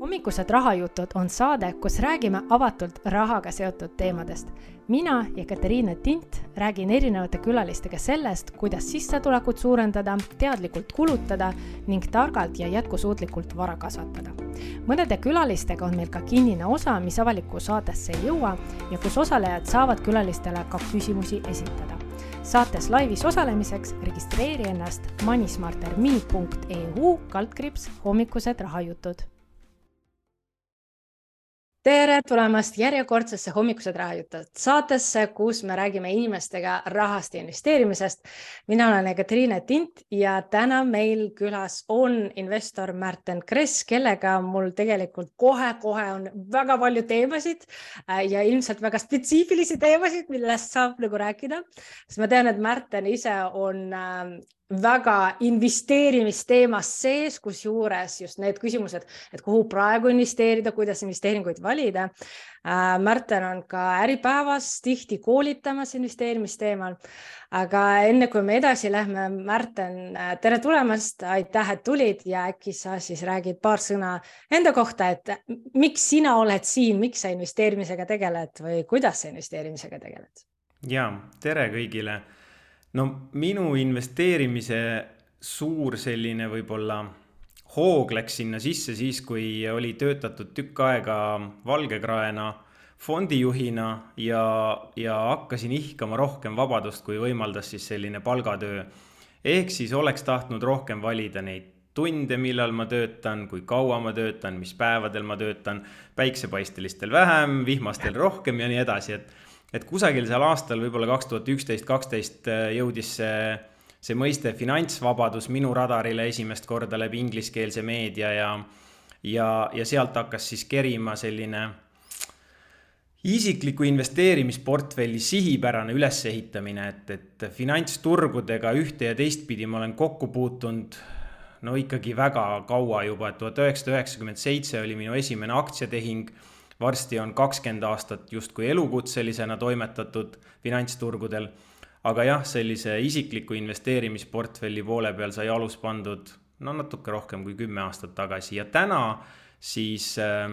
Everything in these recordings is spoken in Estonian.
hommikused rahajutud on saade, kus räägime avatult rahaga seotud teemadest. mina, Jekateriina Tint, räägin erinevate külalistega sellest, kuidas sissetulekut suurendada, teadlikult kulutada ning targalt ja jätkusuutlikult vara kasvatada. mõnede külalistega on meil ka kinnine osa, mis avalikku saatesse ei jõua ja kus osalejad saavad külalistele ka küsimusi esitada saates laivis osalemiseks registreeri ennast moneysmarterme.eu kaldkriips hommikused rahajutud tere tulemast järjekordsesse hommikused rahajutud saatesse, kus me räägime inimestega rahast ja investeerimisest. mina olen Ekaterina Tint ja täna meil külas on investor Märten Kress, kellega mul tegelikult kohe-kohe on väga palju teemasid äh, ja ilmselt väga spetsiifilisi teemasid, millest saab nagu rääkida. sest ma tean, et Märten ise on ähm, väga investeerimisteemas sees, kusjuures just need küsimused, et kuhu praegu investeerida, kuidas investeeringuid valida. Äh, Märten on ka Äripäevas tihti koolitamas investeerimisteemal. aga enne kui me edasi lähme, Märten, äh, tere tulemast, aitäh, et tulid ja äkki sa siis räägid paar sõna enda kohta, et miks sina oled siin, miks sa investeerimisega tegeled või kuidas sa investeerimisega tegeled? ja tere kõigile no minu investeerimise suur selline võib-olla hoog läks sinna sisse siis, kui oli töötatud tükk aega valgekraena fondijuhina ja, ja hakkasin ihkama rohkem vabadust, kui võimaldas siis selline palgatöö. ehk siis oleks tahtnud rohkem valida neid tunde, millal ma töötan, kui kaua ma töötan, mis päevadel ma töötan, päiksepaistelistel vähem, vihmastel rohkem ja nii edasi, et et kusagil seal aastal võib-olla kaks tuhat üksteist, kaksteist äh, jõudis see, see mõiste finantsvabadus minu radarile esimest korda läbi ingliskeelse meedia ja, ja, ja sealt hakkas siis kerima selline isikliku investeerimisportfelli sihipärane ülesehitamine, et, et finantsturgudega ühte ja teistpidi ma olen kokku puutunud no ikkagi väga kaua juba, et tuhat üheksasada üheksakümmend seitse oli minu esimene aktsiatehing varsti on kakskümmend aastat justkui elukutselisena toimetatud finantsturgudel. aga jah, sellise isikliku investeerimisportfelli poole peal sai alus pandud no natuke rohkem kui kümme aastat tagasi ja täna siis äh,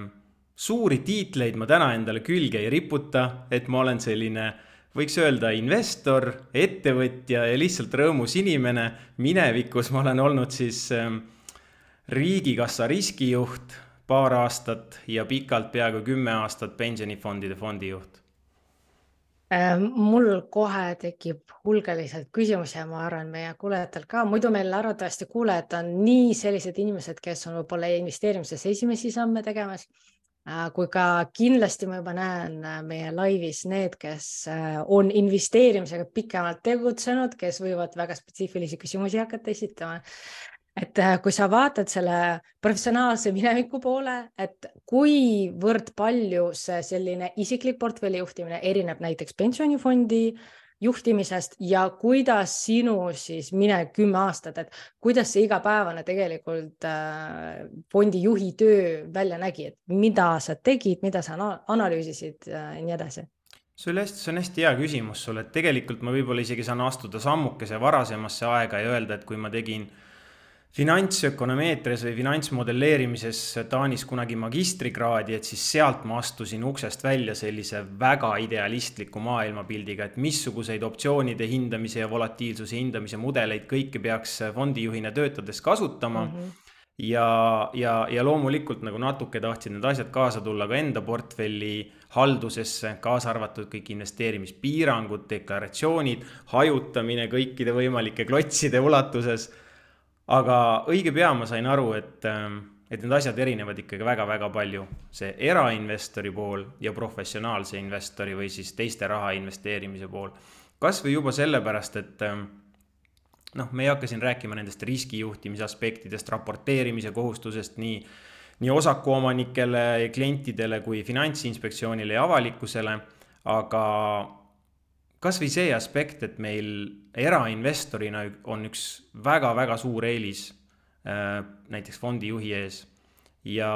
suuri tiitleid ma täna endale külge ei riputa, et ma olen selline võiks öelda investor, ettevõtja ja lihtsalt rõõmus inimene. minevikus ma olen olnud siis äh, riigikassa riskijuht paar aastat ja pikalt, peaaegu kümme aastat pensionifondide fondijuht? Äh, mul kohe tekib hulgaliselt küsimusi ja ma arvan, meie kuulajatel ka, muidu meil arvatavasti kuulajad on nii sellised inimesed, kes on võib-olla investeerimises esimesi samme tegemas äh, kui ka kindlasti ma juba näen äh, meie laivis need, kes on investeerimisega pikemalt tegutsenud, kes võivad väga spetsiifilisi küsimusi hakata esitama et äh, kui sa vaatad selle professionaalse mineviku poole, et kuivõrd palju see selline isiklik portfelli juhtimine erineb näiteks pensionifondi juhtimisest ja kuidas sinu siis minev kümme aastat, et kuidas see igapäevane tegelikult äh, fondi juhi töö välja nägi, et mida sa tegid, mida sa analüüsisid äh, ja nii edasi? see oli hästi, see on hästi hea küsimus sul, et tegelikult ma võib-olla isegi saan astuda sammukese varasemasse aega ja öelda, et kui ma tegin äh, finantsökonomeetrias või finantsmodelleerimises Taanis kunagi magistrikraadi, et siis sealt ma astusin uksest välja sellise väga idealistliku maailmapildiga, et missuguseid optsioonide hindamise ja volatiilsuse hindamise mudeleid kõike peaks fondijuhina töötades kasutama mm. -hmm ja, ja, ja loomulikult nagu natuke tahtsid need asjad kaasa tulla ka enda portfelli haldusesse, kaasa arvatud kõik investeerimispiirangud, deklaratsioonid, hajutamine kõikide võimalike klotside ulatuses aga õige pea ma sain aru, et, ähm, et need asjad erinevad ikkagi väga-väga palju. see erainvestori pool ja professionaalse investori või siis teiste raha investeerimise pool. kasvõi juba sellepärast, et ähm, noh, me ei hakka siin rääkima nendest riskijuhtimise aspektidest, raporteerimise kohustusest nii, nii osakuomanikele, klientidele kui finantsinspektsioonile ja avalikkusele, aga kasvõi see aspekt, et meil erainvestorina on üks väga-väga suur eelis äh, näiteks fondijuhi ees. ja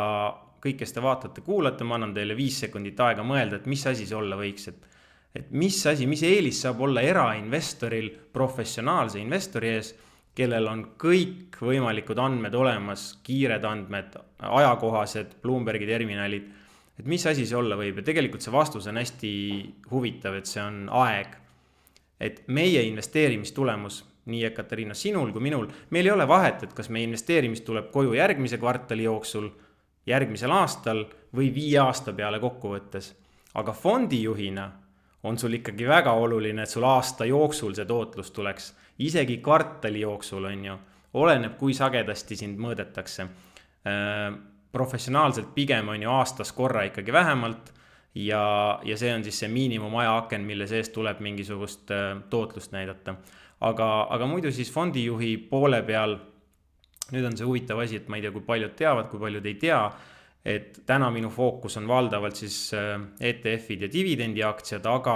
kõik, kes te vaatate-kuulate, ma annan teile viis sekundit aega mõelda, et mis asi see olla võiks, et et mis asi, mis eelis saab olla erainvestoril professionaalse investori ees, kellel on kõikvõimalikud andmed olemas, kiired andmed, ajakohased, Bloombergi terminalid. Et mis asi see olla võib ja tegelikult see vastus on hästi huvitav, et see on aeg. et meie investeerimistulemus, nii Katariina, sinul kui minul, meil ei ole vahet, et kas meie investeerimist tuleb koju järgmise kvartali jooksul, järgmisel aastal või viie aasta peale kokkuvõttes. aga fondijuhina on sul ikkagi väga oluline, et sul aasta jooksul see tootlus tuleks, isegi kvartali jooksul, on ju, oleneb, kui sagedasti sind mõõdetakse. Professionaalselt pigem on ju aastas korra ikkagi vähemalt ja, ja see on siis see miinimum ajaaken, mille sees tuleb mingisugust äh, tootlust näidata. aga, aga muidu siis fondijuhi poole peal, nüüd on see huvitav asi, et ma ei tea, kui paljud teavad, kui paljud ei tea et täna minu fookus on valdavalt siis äh, ETF-id ja dividendiaktsiad, aga,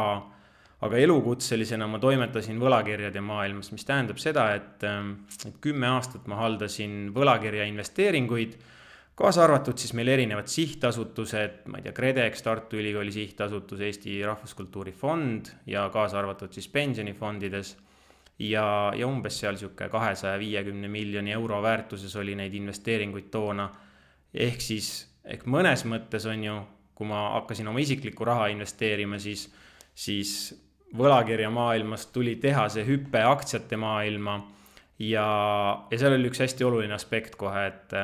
aga elukutselisena ma toimetasin võlakirjade maailmas, mis tähendab seda, et, äh, et kümme aastat ma haldasin võlakirja investeeringuid, kaasa arvatud siis meil erinevad sihtasutused, ma ei tea, KredEx, Tartu Ülikooli sihtasutus, Eesti Rahvuskultuuri Fond ja kaasa arvatud siis pensionifondides ja, ja umbes seal sihuke kahesaja viiekümne miljoni euro väärtuses oli neid investeeringuid toona. ehk siis ehk mõnes mõttes on ju, kui ma hakkasin oma isiklikku raha investeerima, siis, siis võlakirjamaailmast tuli teha see hüpe aktsiate maailma. ja, ja seal oli üks hästi oluline aspekt kohe, et,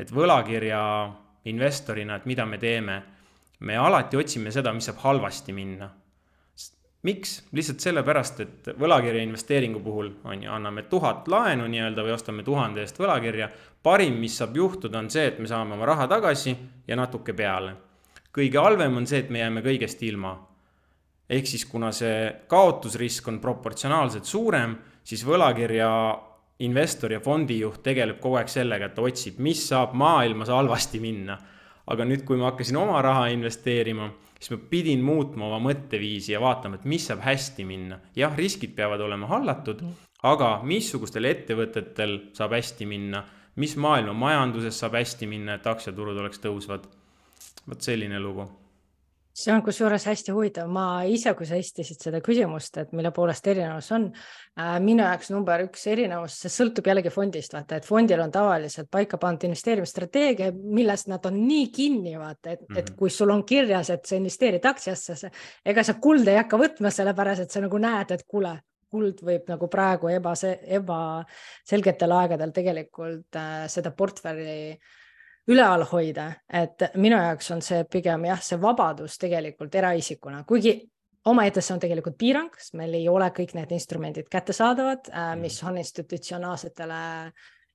et võlakirja investorina, et mida me teeme. me alati otsime seda, mis saab halvasti minna miks? lihtsalt sellepärast, et võlakirja investeeringu puhul on ju, anname tuhat laenu nii-öelda või ostame tuhande eest võlakirja. parim, mis saab juhtuda, on see, et me saame oma raha tagasi ja natuke peale. kõige halvem on see, et me jääme kõigest ilma. ehk siis, kuna see kaotusrisk on proportsionaalselt suurem, siis võlakirja investor ja fondijuht tegeleb kogu aeg sellega, et ta otsib, mis saab maailmas halvasti minna. aga nüüd, kui ma hakkasin oma raha investeerima siis ma pidin muutma oma mõtteviisi ja vaatama, et mis saab hästi minna. jah, riskid peavad olema hallatud, aga missugustel ettevõtetel saab hästi minna, mis maailma majanduses saab hästi minna, et aktsiaturud oleks tõusvad. vot selline lugu see on kusjuures hästi huvitav, ma ise, kui sa esitasid seda küsimust, et mille poolest erinevus on äh,, minu jaoks number üks erinevus, see sõltub jällegi fondist, vaata, et fondil on tavaliselt paika pandud investeerimisstrateegia, millest nad on nii kinni, vaata, et mm, -hmm. et mhm. kui sul on kirjas, et sa investeerid aktsiasse, ega sa kulda ei hakka võtma, sellepärast et sa nagu näed, et kuule, kuld võib nagu praegu ebase, ebaselgetel aegadel tegelikult äh, seda portfelli äh, üleval hoida, et minu jaoks on see pigem jah, see vabadus tegelikult eraisikuna, kuigi omaette see on tegelikult piirang, sest meil ei ole kõik need instrumendid kättesaadavad, äh, mis mm. on institutsionaalsetele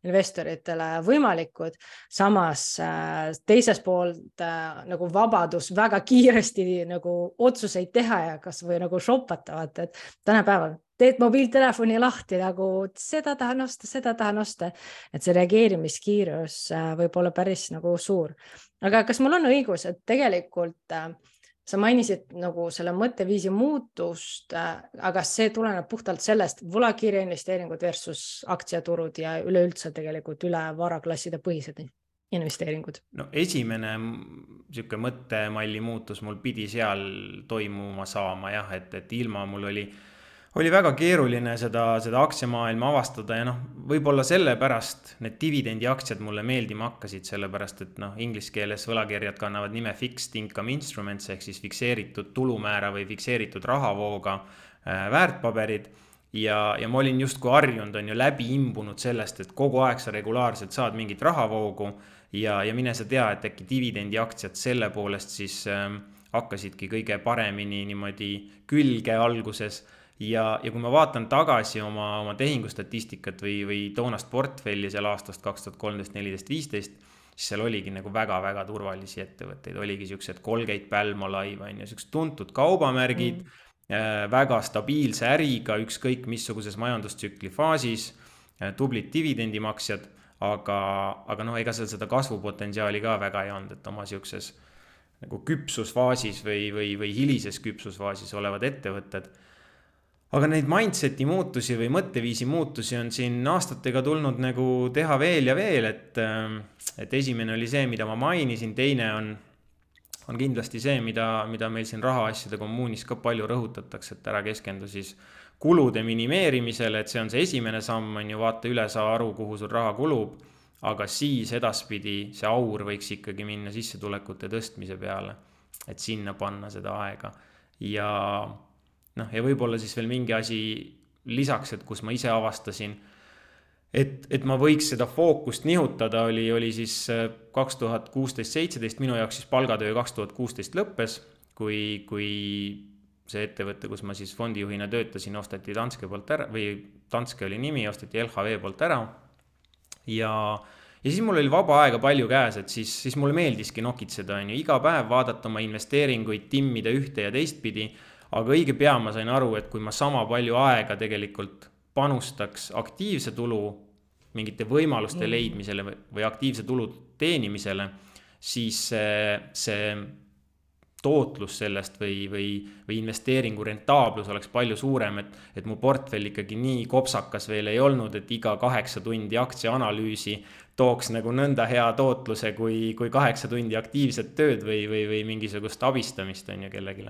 investoritele võimalikud. samas äh, teisest poolt äh, nagu vabadus väga kiiresti nagu otsuseid teha ja kasvõi nagu shopata, vaata, et tänapäeval teed mobiiltelefoni lahti nagu seda tahan osta, seda tahan osta. et see reageerimiskiirus äh, võib olla päris nagu suur. aga kas mul on õigus, et tegelikult äh, sa mainisid nagu selle mõtteviisi muutust, äh, aga see tuleneb puhtalt sellest võlakirja investeeringud versus aktsiaturud ja üleüldse tegelikult üle varaklasside põhised investeeringud? no esimene niisugune mõttemalli muutus mul pidi seal toimuma saama jah, et, et ilma mul oli oli väga keeruline seda, seda aktsiamaailma avastada ja noh, võib-olla sellepärast need dividendiaktsiad mulle meeldima hakkasid, sellepärast et noh, inglise keeles võlakirjad kannavad nime fixed income instruments ehk siis fikseeritud tulumäära või fikseeritud rahavooga äh, väärtpaberid. Ja, ja ma olin justkui harjunud, on ju, läbi imbunud sellest, et kogu aeg sa regulaarselt saad mingit rahavoogu ja, ja mine sa tea, et äkki dividendiaktsiad selle poolest siis äh, hakkasidki kõige paremini niimoodi külge alguses ja, ja kui ma vaatan tagasi oma, oma tehingustatistikat või, või toonast portfelli seal aastast kaks tuhat kolmteist, neliteist, viisteist, siis seal oligi nagu väga-väga turvalisi ettevõtteid, oligi siuksed Colgate, Palmolive on ju, siuksed tuntud kaubamärgid mm. äh,, väga stabiilse äriga, ükskõik missuguses majandustsükli faasis äh,, tublid dividendimaksjad, aga, aga noh, ega seal seda kasvupotentsiaali ka väga ei olnud, et oma siukses nagu küpsusfaasis või, või, või hilises küpsusfaasis olevad ettevõtted aga neid mindset'i muutusi või mõtteviisi muutusi on siin aastatega tulnud nagu teha veel ja veel, et, ähm, et esimene oli see, mida ma mainisin, teine on, on kindlasti see, mida, mida meil siin rahaasjade kommuunis ka palju rõhutatakse, et ära keskendu siis kulude minimeerimisele, et see on see esimene samm, on ju, vaata üle, saa aru, kuhu sul raha kulub. aga siis edaspidi see aur võiks ikkagi minna sissetulekute tõstmise peale, et sinna panna seda aega ja noh, ja võib-olla siis veel mingi asi lisaks, et kus ma ise avastasin, et, et ma võiks seda fookust nihutada, oli, oli siis äh, kaks tuhat kuusteist, seitseteist, minu jaoks siis palgatöö kaks tuhat kuusteist lõppes, kui, kui see ettevõte, kus ma siis fondijuhina töötasin, osteti Danske poolt ära või Danske oli nimi, osteti LHV poolt ära. ja, ja siis mul oli vaba aega palju käes, et siis, siis mulle meeldiski nokitseda, on ju, iga päev vaadata oma investeeringuid, timmida ühte ja teistpidi. Aga õige pea ma sain aru, et kui ma sama palju aega tegelikult panustaks aktiivse tulu mingite võimaluste mm. leidmisele või aktiivse tulu teenimisele, siis see, see tootlus sellest või, või, või investeeringu rentaablus oleks palju suurem, et, et mu portfell ikkagi nii kopsakas veel ei olnud, et iga kaheksa tundi aktsiaanalüüsi tooks nagu nõnda hea tootluse kui, kui kaheksa tundi aktiivset tööd või, või, või mingisugust abistamist on ju kellelegi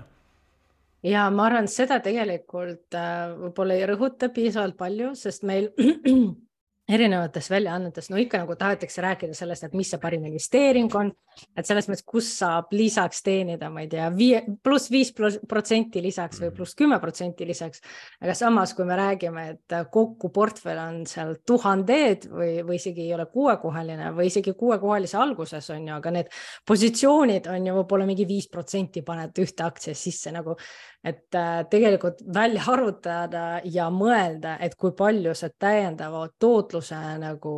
ja ma arvan, seda tegelikult äh, võib-olla ei rõhuta piisavalt palju, sest meil erinevates väljaannetes, no ikka nagu tahetakse rääkida sellest, et mis see parim investeering on, et selles mõttes, kus saab lisaks teenida, ma ei tea, viie pluss viis protsenti lisaks või pluss kümme protsenti lisaks. aga samas, kui me räägime, et kokku portfell on seal tuhanded või, või isegi ei ole kuuekohaline või isegi kuuekohalise alguses on ju, aga need positsioonid on ju võib-olla mingi viis protsenti paned ühte aktsiasse sisse nagu et äh, tegelikult välja arvutada ja mõelda, et kui palju see täiendava tootluse nagu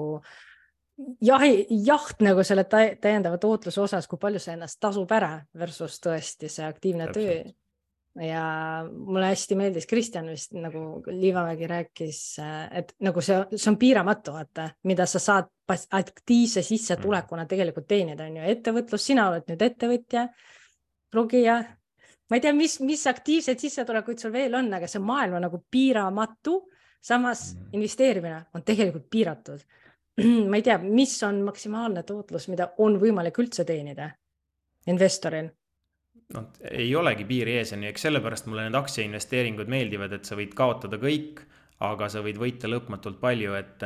jahi, jaht nagu selle täiendava tootluse osas, kui palju see ennast tasub ära versus tõesti see aktiivne Täpselt. töö. ja mulle hästi meeldis, Kristjan vist nagu Liivamägi rääkis, et nagu see, see on piiramatu, vaata, mida sa saad aktiivse sissetulekuna mm. tegelikult teenida, on ju, ettevõtlus, sina oled nüüd ettevõtja, lugija, ma ei tea, mis, mis aktiivseid sissetulekuid sul veel on, aga see maailm on nagu piiramatu. Samas mm. investeerimine on tegelikult piiratud. ma ei tea, mis on maksimaalne tootlus, mida on võimalik üldse teenida investoril noh, ei olegi piiri ees, on ju, eks sellepärast mulle need aktsiainvesteeringud meeldivad, et sa võid kaotada kõik, aga sa võid võita lõpmatult palju, et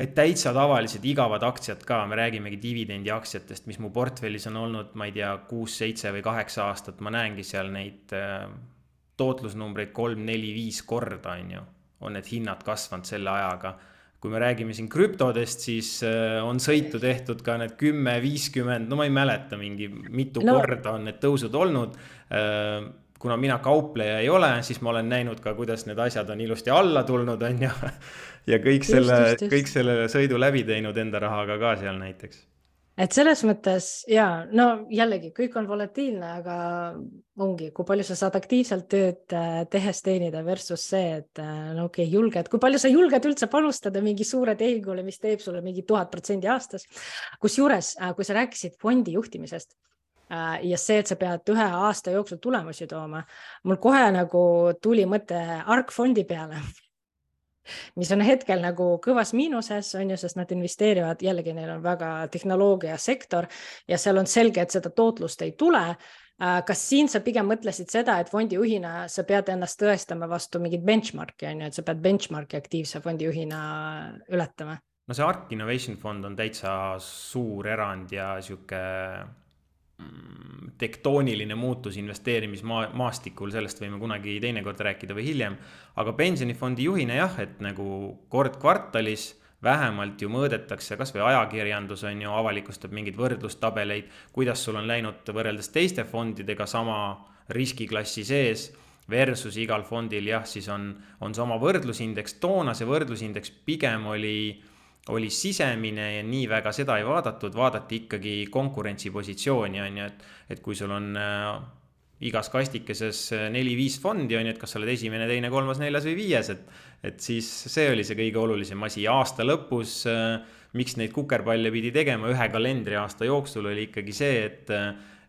et täitsa tavalised igavad aktsiad ka, me räägimegi dividendiaktsiatest, mis mu portfellis on olnud, ma ei tea, kuus, seitse või kaheksa aastat, ma näengi seal neid tootlusnumbreid kolm, neli, viis korda, on ju. On need hinnad kasvanud selle ajaga. kui me räägime siin krüptodest, siis äh, on sõitu tehtud ka need kümme, viiskümmend, no ma ei mäleta, mingi mitu no. korda on need tõusud olnud äh, kuna mina kaupleja ei ole, siis ma olen näinud ka, kuidas need asjad on ilusti alla tulnud, on ju. ja kõik just, selle, kõik selle sõidu läbi teinud enda rahaga ka seal näiteks. Et selles mõttes ja no jällegi kõik on volatiilne, aga ongi, kui palju sa saad aktiivselt tööd äh, tehes teenida versus see, et äh, no okei okay,, julged, kui palju sa julged üldse panustada mingi suure tehingule, mis teeb sulle mingi tuhat protsenti aastas. kusjuures, äh, kui sa rääkisid fondi juhtimisest ja see, et sa pead ühe aasta jooksul tulemusi tooma, mul kohe nagu tuli mõte ARK-fondi peale mis on hetkel nagu kõvas miinuses, on ju, sest nad investeerivad, jällegi neil on väga tehnoloogiasektor ja seal on selge, et seda tootlust ei tule. Äh, kas siin sa pigem mõtlesid seda, et fondijuhina sa pead ennast tõestama vastu mingit benchmark'i on ju, et sa pead benchmark'i aktiivse fondijuhina ületama? no see ARK Innovation fond on täitsa suur erand ja sihuke tektooniline muutus investeerimismaastikul, sellest võime kunagi teinekord rääkida või hiljem. aga pensionifondi juhina jah, et nagu kord kvartalis vähemalt ju mõõdetakse, kasvõi ajakirjandus on ju, avalikustab mingeid võrdlustabeleid, kuidas sul on läinud võrreldes teiste fondidega sama riskiklassi sees versus igal fondil jah, siis on, on see oma võrdlusindeks, toona see võrdlusindeks pigem oli oli sisemine ja nii väga seda ei vaadatud, vaadati ikkagi konkurentsipositsiooni, on ju, et, et kui sul on äh, igas kastikeses äh, neli-viis fondi, on ju, et kas sa oled esimene, teine, kolmas, neljas või viies, et, et siis see oli see kõige olulisem asi. aasta lõpus äh,, miks neid kukerpalle pidi tegema ühe kalendriaasta jooksul, oli ikkagi see, et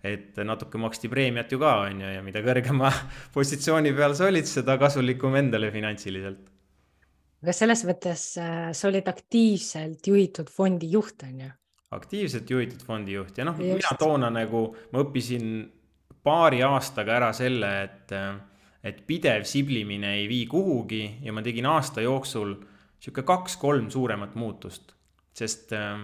et natuke maksti preemiat ju ka, on ju, ja mida kõrgema positsiooni peal sa olid, seda kasulikum endale finantsiliselt aga selles mõttes äh, sa olid aktiivselt juhitud fondi juht, on ju? aktiivselt juhitud fondi juht ja noh, mina toona nagu, ma õppisin paari aastaga ära selle, et, et pidev siblimine ei vii kuhugi ja ma tegin aasta jooksul sihuke kaks-kolm suuremat muutust. sest, äh,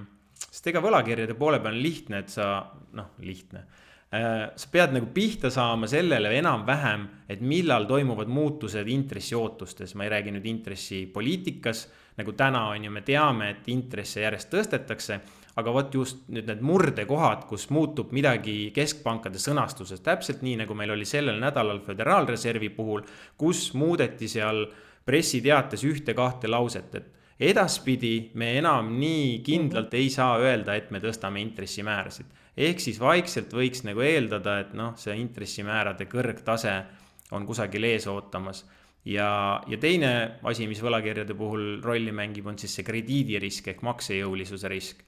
sest ega võlakirjade poole peal on lihtne, et sa, noh, lihtne äh, sa pead nagu pihta saama sellele enam-vähem, et millal toimuvad muutused intressiootustes, ma ei räägi nüüd intressipoliitikas, nagu täna on ju, me teame, et intresse järjest tõstetakse. Aga vot just nüüd need murdekohad, kus muutub midagi keskpankade sõnastuses, täpselt nii, nagu meil oli sellel nädalal Föderaalreservi puhul, kus muudeti seal pressiteates ühte-kahte lauset, et edaspidi me enam nii kindlalt ei saa öelda, et me tõstame intressimäärasid. Ehk siis vaikselt võiks nagu eeldada, et noh, see intressimäärade kõrgtase on kusagil ees ootamas. Ja, ja teine asi, mis võlakirjade puhul rolli mängib, on siis see krediidirisk ehk maksejõulisuse risk.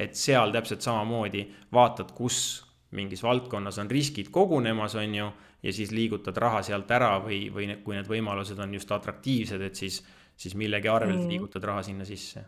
Et seal täpselt samamoodi vaatad, kus mingis valdkonnas on riskid kogunemas, on ju, ja siis liigutad raha sealt ära või, või kui need võimalused on just atraktiivsed, et siis, siis millegi arvelt mm. liigutad raha sinna sisse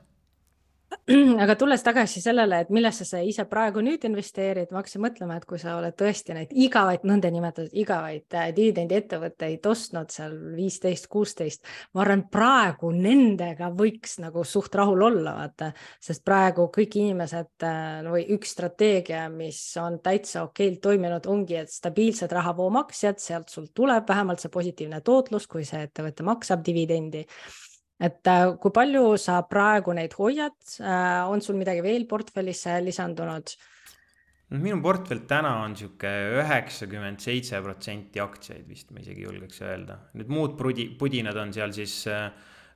aga tulles tagasi sellele, et millesse sa ise praegu nüüd investeerid, ma hakkasin mõtlema, et kui sa oled tõesti neid igavaid, nõndanimetatud igavaid äh, dividendiettevõtteid ostnud seal viisteist, kuusteist, ma arvan, praegu nendega võiks nagu suht rahul olla, vaata, sest praegu kõik inimesed äh, või üks strateegia, mis on täitsa okeilt toiminud, ongi, et stabiilsed rahavoomaksjad, sealt sul tuleb vähemalt see positiivne tootlus, kui see ettevõte maksab dividendi et äh, kui palju sa praegu neid hoiad, äh, on sul midagi veel portfellisse lisandunud? minu portfell täna on sihuke üheksakümmend seitse protsenti aktsiaid vist, ma isegi julgeks öelda. Need muud prudi, pudinad on seal siis äh,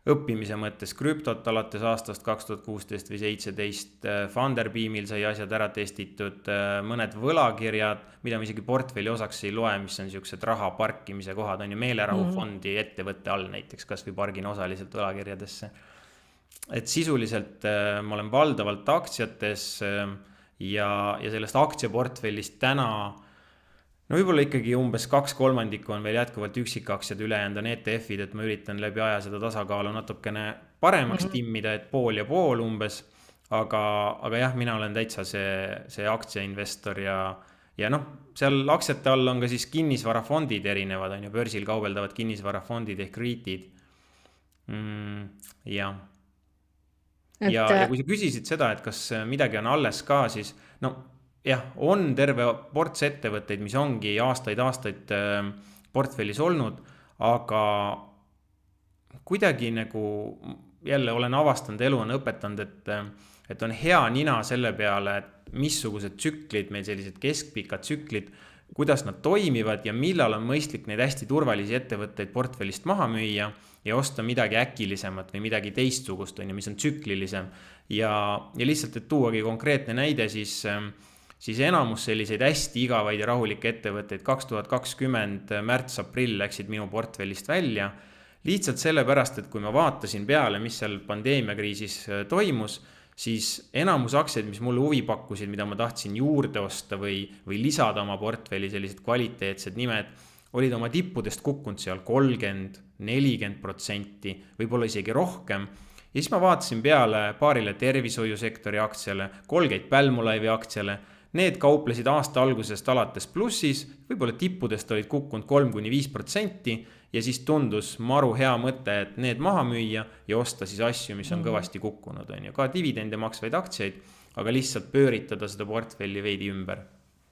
õppimise mõttes krüptot alates aastast kaks tuhat kuusteist või seitseteist. Funderbeamil sai asjad ära testitud, mõned võlakirjad, mida ma isegi portfelli osaks ei loe, mis on siuksed raha parkimise kohad, on ju meelerahufondi mm -hmm. ettevõtte all näiteks, kasvõi pargin osaliselt võlakirjadesse. et sisuliselt äh, ma olen valdavalt aktsiates äh, ja, ja sellest aktsiaportfellist täna no võib-olla ikkagi umbes kaks kolmandikku on veel jätkuvalt üksikaktsiad, ülejäänud on ETF-id, et ma üritan läbi aja seda tasakaalu natukene paremaks mm -hmm. timmida, et pool ja pool umbes. aga, aga jah, mina olen täitsa see, see aktsiainvestor ja, ja noh, seal aktsiate all on ka siis kinnisvarafondid erinevad, on ju, börsil kaubeldavad kinnisvarafondid ehk REIT-id mm,. jah. ja, ja, ja kui sa küsisid seda, et kas midagi on alles ka, siis no jah, on terve ports ettevõtteid, mis ongi aastaid-aastaid ähm, portfellis olnud, aga kuidagi nagu jälle olen avastanud, elu on õpetanud, et, ähm, et on hea nina selle peale, et missugused tsüklid meil sellised keskpikad tsüklid, kuidas nad toimivad ja millal on mõistlik neid hästi turvalisi ettevõtteid portfellist maha müüa ja osta midagi äkilisemat või midagi teistsugust, on ju, mis on tsüklilisem. ja, ja lihtsalt, et tuuagi konkreetne näide, siis äh, siis enamus selliseid hästi igavaid ja rahulikke ettevõtteid kaks tuhat kakskümmend märts-aprill läksid minu portfellist välja. lihtsalt sellepärast, et kui ma vaatasin peale, mis seal pandeemiakriisis äh, toimus, siis enamus aktsiaid, mis mulle huvi pakkusid, mida ma tahtsin juurde osta või, või lisada oma portfelli, sellised kvaliteetsed nimed, olid oma tippudest kukkunud seal kolmkümmend, nelikümmend protsenti, võib-olla isegi rohkem ja siis ma vaatasin peale paarile tervishoiusektori aktsiale, Colgate Palmolive'i aktsiale Need kauplesid aasta algusest alates plussis, võib-olla tippudest olid kukkunud kolm kuni viis protsenti ja siis tundus maru hea mõte, et need maha müüa ja osta siis asju, mis on mhm. kõvasti kukkunud, on ju, ka dividende maksvaid aktsiaid, aga lihtsalt pööritada seda portfelli veidi ümber.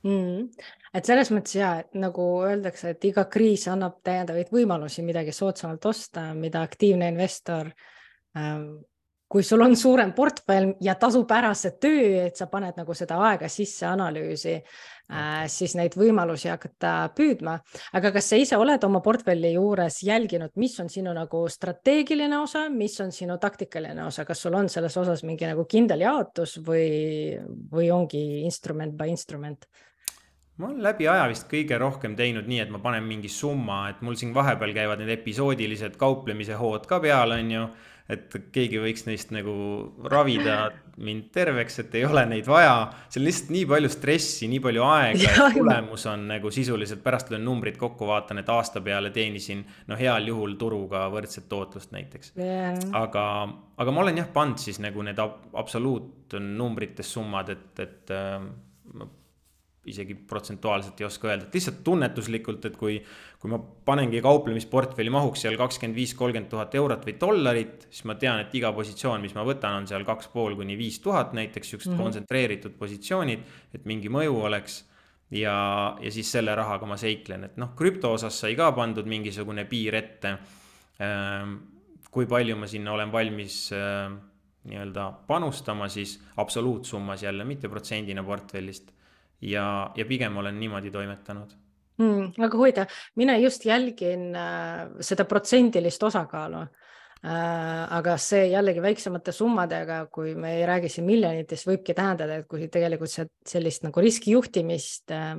Mm.. et selles mõttes ja, et nagu öeldakse, et iga kriis annab täiendavaid võimalusi midagi soodsamalt osta, mida aktiivne investor ähm, kui sul on suurem portfell ja tasub ära see töö, et sa paned nagu seda aega sisse analüüsi äh,, siis neid võimalusi hakata püüdma. aga kas sa ise oled oma portfelli juures jälginud, mis on sinu nagu strateegiline osa, mis on sinu taktikaline osa, kas sul on selles osas mingi nagu kindel jaotus või, või ongi instrument by instrument? ma olen läbi aja vist kõige rohkem teinud nii, et ma panen mingi summa, et mul siin vahepeal käivad need episoodilised kauplemise hood ka peal, on ju et keegi võiks neist nagu ravida mind terveks, et ei ole neid vaja. see on lihtsalt nii palju stressi, nii palju aega, et tulemus on nagu sisuliselt pärast löön numbrid kokku, vaatan, et aasta peale teenisin no heal juhul turuga võrdset tootlust näiteks. Yeah.. aga, aga ma olen jah pannud siis nagu need absoluutnumbrites summad, et, et äh, isegi protsentuaalselt ei oska öelda, et lihtsalt tunnetuslikult, et kui, kui ma panengi kauplemisportfelli mahuks seal kakskümmend viis, kolmkümmend tuhat eurot või dollarit, siis ma tean, et iga positsioon, mis ma võtan, on seal kaks pool kuni viis tuhat näiteks, siuksed mm -hmm. kontsentreeritud positsioonid, et mingi mõju oleks. ja, ja siis selle rahaga ma seiklen, et noh, krüpto osas sai ka pandud mingisugune piir ette. Ehm, kui palju ma sinna olen valmis ehm, nii-öelda panustama, siis absoluutsummas jälle, mitte protsendina portfellist ja, ja pigem olen niimoodi toimetanud mm,. väga huvitav, mina just jälgin äh, seda protsendilist osakaalu äh,. aga see jällegi väiksemate summadega, kui me ei räägi siin miljonitest, võibki tähendada, et kui tegelikult see sellist nagu riskijuhtimist äh,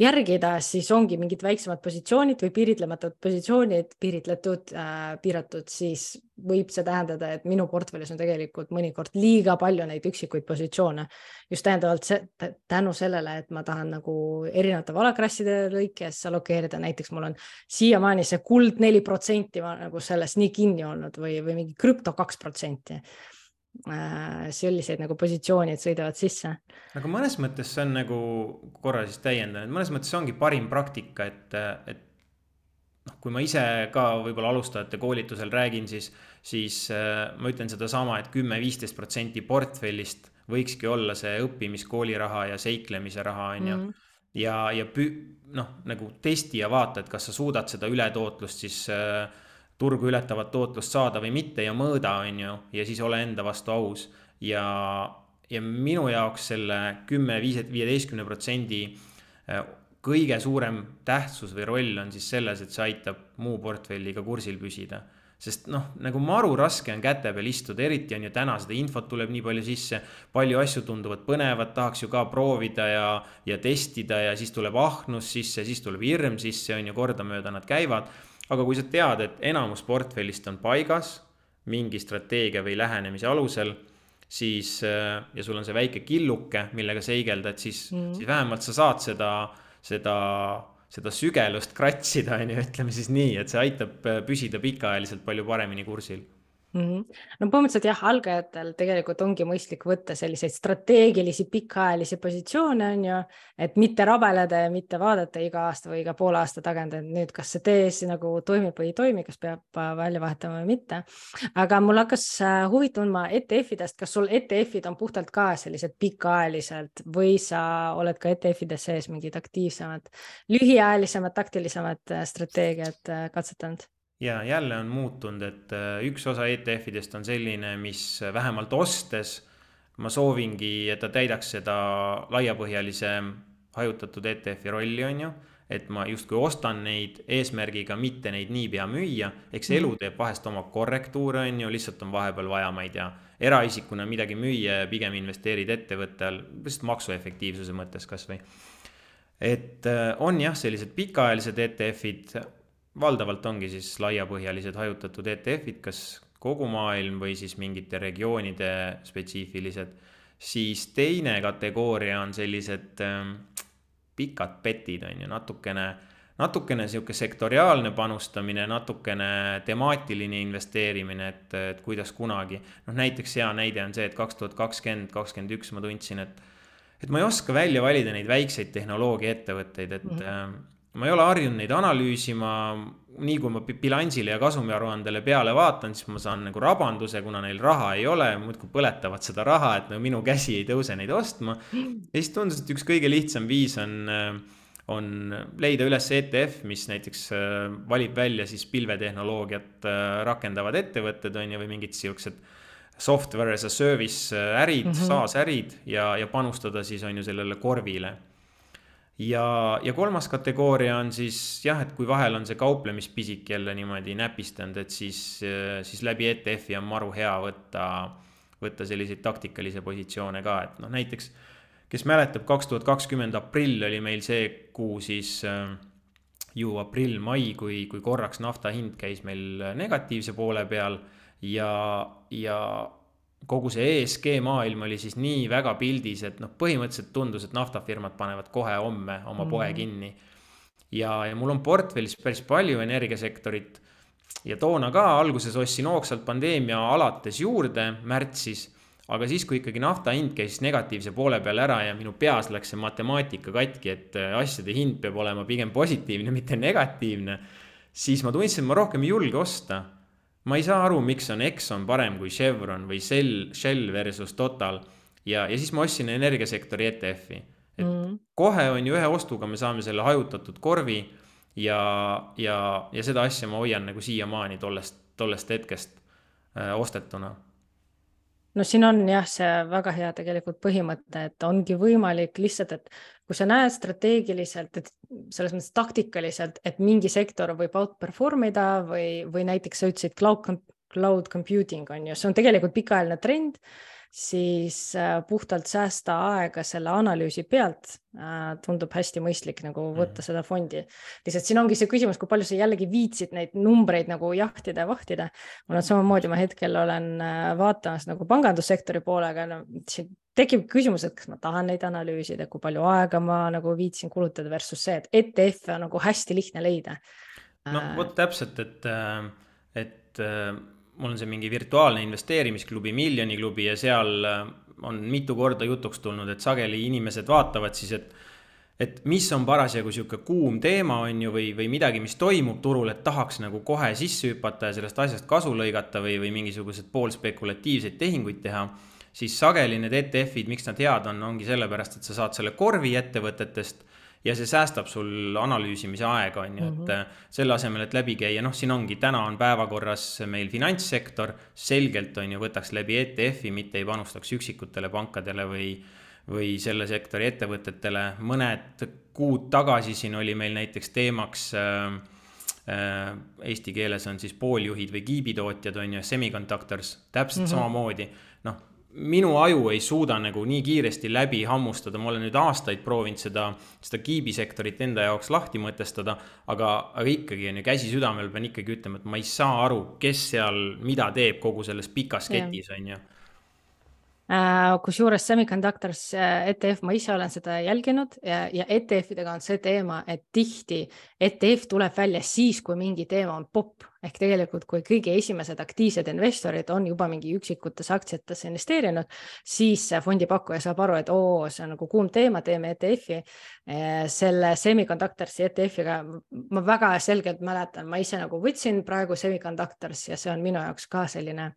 järgida, siis ongi mingid väiksemad positsioonid või piiritlematud positsioonid, piiritletud äh,, piiratud, siis võib see tähendada, et minu portfellis on tegelikult mõnikord liiga palju neid üksikuid positsioone. just tähendavalt see, tänu sellele, et ma tahan nagu erinevate valakrasside lõikes allokeerida, näiteks mul on siiamaani see kuld neli protsenti nagu sellest nii kinni olnud või, või mingi krüpto kaks protsenti selliseid nagu positsioonid sõidavad sisse. aga mõnes mõttes see on nagu, korra siis täiendan, et mõnes mõttes see ongi parim praktika, et, et noh, kui ma ise ka võib-olla alustajate koolitusel räägin, siis, siis äh, ma ütlen sedasama et, et kümme-viisteist protsenti portfellist võikski olla see õppimiskooliraha ja seiklemise raha, on ju. Mhm. ja, ja pü-, noh, nagu testi ja vaata, et kas sa suudad seda ületootlust siis äh, turgu ületavat tootlust saada või mitte ja mõõda, on ju, ja siis ole enda vastu aus. ja, ja minu jaoks selle kümme, viis, viieteistkümne protsendi äh, kõige suurem tähtsus või roll on siis selles, et see aitab muu portfelliga kursil püsida sest noh, nagu maru raske on käte peal istuda, eriti on ju täna seda infot tuleb nii palju sisse. palju asju tunduvad põnevad, tahaks ju ka proovida ja, ja testida ja siis tuleb ahnus sisse, siis tuleb hirm sisse, on ju, kordamööda nad käivad aga kui sa tead, et enamus portfellist on paigas mingi strateegia või lähenemise alusel, siis äh, ja sul on see väike killuke, millega seigelda, et siis mm., siis vähemalt sa saad seda, seda, seda sügelust kratsida, on ju, ütleme siis nii, et see aitab äh, püsida pikaajaliselt palju paremini kursil mm. -hmm. no põhimõtteliselt jah, algajatel tegelikult ongi mõistlik võtta selliseid strateegilisi pikaajalisi positsioone, on ju, et mitte rabeleda ja mitte vaadata iga aasta või iga poole aasta tagant, et nüüd, kas see tees nagu toimib või ei toimi, kas peab äh, välja vahetama või mitte. aga mul hakkas äh, huvi tundma ETF-idest, kas sul ETF-id on puhtalt ka sellised pikaajaliselt või sa oled ka ETF-ides sees mingid aktiivsemad, lühiajalisemad, taktilisemad äh, strateegiad katsetanud? Ja jälle on muutunud, et äh, üks osa ETF-idest on selline, mis vähemalt ostes ma soovingi, et ta täidaks seda laiapõhjalise hajutatud ETF-i rolli, on ju. et ma justkui ostan neid eesmärgiga mitte neid niipea müüa, eks -hmm. elu teeb vahest oma korrektuure, on ju, lihtsalt on vahepeal vaja, ma ei tea, eraisikuna midagi müüa ja pigem investeerid ettevõtte all, lihtsalt maksuefektiivsuse mõttes kasvõi. et äh, on jah, sellised pikaajalised ETF-id valdavalt ongi siis laiapõhjalised hajutatud ETF-id, kas kogu maailm või siis mingite regioonide spetsiifilised. siis teine kategooria on sellised ähm, pikad petid, on ju, natukene, natukene sihuke sektoriaalne panustamine, natukene temaatiline investeerimine, et, et kuidas kunagi. noh, näiteks hea näide on see, et kaks tuhat kakskümmend, kakskümmend üks ma tundsin, et et ma ei oska välja valida neid väikseid tehnoloogiaettevõtteid, et mm -hmm ma ei ole harjunud neid analüüsima, nii kui ma bilansile ja kasumiaruandele peale vaatan, siis ma saan nagu rabanduse, kuna neil raha ei ole, muudkui põletavad seda raha, et no minu käsi ei tõuse neid ostma. ja siis tundus, et üks kõige lihtsam viis on, on leida üles ETF, mis näiteks valib välja siis pilvetehnoloogiat rakendavad ettevõtted on ju, või mingid siuksed software as a service ärid mm, -hmm. SaaS ärid ja, ja panustada siis on ju sellele korvile ja, ja kolmas kategooria on siis jah, et kui vahel on see kauplemispisik jälle niimoodi näpistanud, et siis, siis läbi ETF-i on maru hea võtta, võtta selliseid taktikalisi positsioone ka, et noh, näiteks kes mäletab, kaks tuhat kakskümmend aprill oli meil see kuu siis äh, ju aprill-mai, kui, kui korraks nafta hind käis meil negatiivse poole peal ja, ja kogu see ESG maailm oli siis nii väga pildis, et noh, põhimõtteliselt tundus, et naftafirmad panevad kohe homme oma mm. poe mhm. kinni. ja, ja mul on portfellis päris palju energiasektorit ja toona ka alguses ostsin hoogsalt pandeemia alates juurde märtsis. aga siis, kui ikkagi nafta hind käis negatiivse poole peal ära ja minu peas läks see matemaatika katki, et äh, asjade hind peab olema pigem positiivne, mitte negatiivne, siis ma tundsin, et ma rohkem ei julge osta. Ma ei saa aru, miks on Exxon parem kui Chevron või Shell, Shell versus Total ja, ja siis ma ostsin energiasektori ETF-i. et mm. kohe on ju ühe ostuga me saame selle hajutatud korvi ja, ja, ja seda asja ma hoian nagu siiamaani tollest, tollest hetkest äh, ostetuna no siin on jah, see väga hea tegelikult põhimõte, et ongi võimalik lihtsalt, et kui sa näed strateegiliselt, et selles mõttes taktikaliselt, et mingi sektor võib outperform ida või, või näiteks sa ütlesid cloud, cloud computing on ju, see on tegelikult pikaajaline trend siis äh, puhtalt säästa aega selle analüüsi pealt äh, tundub hästi mõistlik nagu võtta mm. seda fondi. lihtsalt siin ongi see küsimus, kui palju sa jällegi viitsid neid numbreid nagu jahtida ja vahtida. mul on samamoodi, ma hetkel olen äh, vaatamas nagu pangandussektori poolega no,, siin tekib küsimus, et kas ma tahan neid analüüsida, kui palju aega ma nagu viitsin kulutada versus see, et ETF-e on nagu hästi lihtne leida. no vot täpselt, et, et mul on see mingi virtuaalne investeerimisklubi, miljoniklubi ja seal äh, on mitu korda jutuks tulnud, et sageli inimesed vaatavad siis, et et mis on parasjagu sihuke kuum teema, on ju, või, või midagi, mis toimub turul, et tahaks nagu kohe sisse hüpata ja sellest asjast kasu lõigata või, või mingisugused poolspekulatiivseid tehinguid teha. siis sageli need ETF-id, miks nad head on, ongi sellepärast, et sa saad selle korvi ettevõtetest ja see säästab sul analüüsimise aega, on ju, et mm -hmm. selle asemel, et läbi käia, noh, siin ongi, täna on päevakorras meil finantssektor, selgelt on ju, võtaks läbi ETF-i, mitte ei panustaks üksikutele pankadele või või selle sektori ettevõtetele, mõned kuud tagasi siin oli meil näiteks teemaks äh, äh, Eesti keeles on siis pooljuhid või kiibitootjad on ju, semiconductors, täpselt mm -hmm. samamoodi. Minu aju ei suuda nagu nii kiiresti läbi hammustada, ma olen nüüd aastaid proovinud seda, seda kiibisektorit enda jaoks lahti mõtestada, aga, aga ikkagi on ju käsi südamel, pean ikkagi ütlema, et ma ei saa aru, kes seal mida teeb kogu selles pikas ketis, on ju kusjuures Semiconductors äh, ETF, ma ise olen seda jälginud ja, ja ETF-idega on see teema, et tihti ETF tuleb välja siis, kui mingi teema on popp ehk tegelikult, kui kõige esimesed aktiivsed investorid on juba mingi üksikutesse aktsiatesse investeerinud, siis fondipakkuja saab aru, et oo, see on nagu kuum teema, teeme ETF-i. Äh, selle Semiconductorsi ETF-iga ma väga selgelt mäletan, ma ise nagu võtsin praegu Semiconductors ja see on minu jaoks ka selline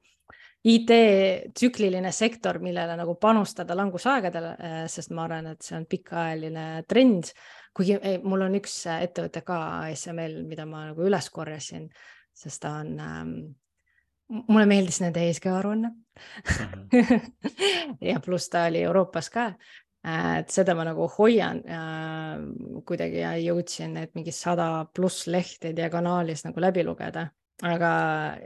IT-tsükliline sektor, millele nagu panustada langusaegadel, äh, sest ma arvan, et see on pikaajaline trend. kuigi ei, mul on üks ettevõte ka ASML, mida ma nagu üles korjasin, sest ta on ähm,, mulle meeldis nende ESG aruanne. -hmm. ja pluss ta oli Euroopas ka äh, et seda ma nagu hoian äh, kuidagi ja jõudsin need mingi sada pluss lehte diagonaalis nagu läbi lugeda aga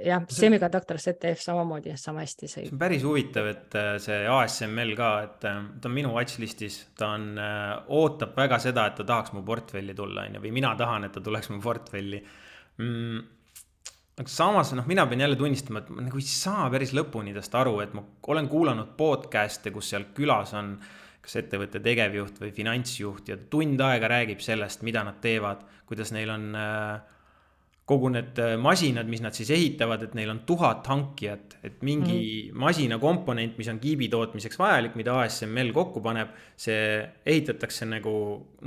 jah, Semiconductor ZDF samamoodi sama hästi sõi. see on päris huvitav, et äh, see ASML ka, et äh, ta on minu watchlist'is, ta on, äh, ootab väga seda, et ta tahaks mu portfelli tulla, on ju, või mina tahan, et ta tuleks mu portfelli mm,. aga samas noh, mina pean jälle tunnistama, et ma nagu ei saa päris lõpuni tast aru, et ma olen kuulanud podcast'e, kus seal külas on kas ettevõtte tegevjuht või finantsjuht ja tund aega räägib sellest, mida nad teevad, kuidas neil on äh, kogu need äh, masinad, mis nad siis ehitavad, et neil on tuhat hankijat, et mingi mm. masina komponent, mis on kiibi tootmiseks vajalik, mida ASML kokku paneb, see ehitatakse nagu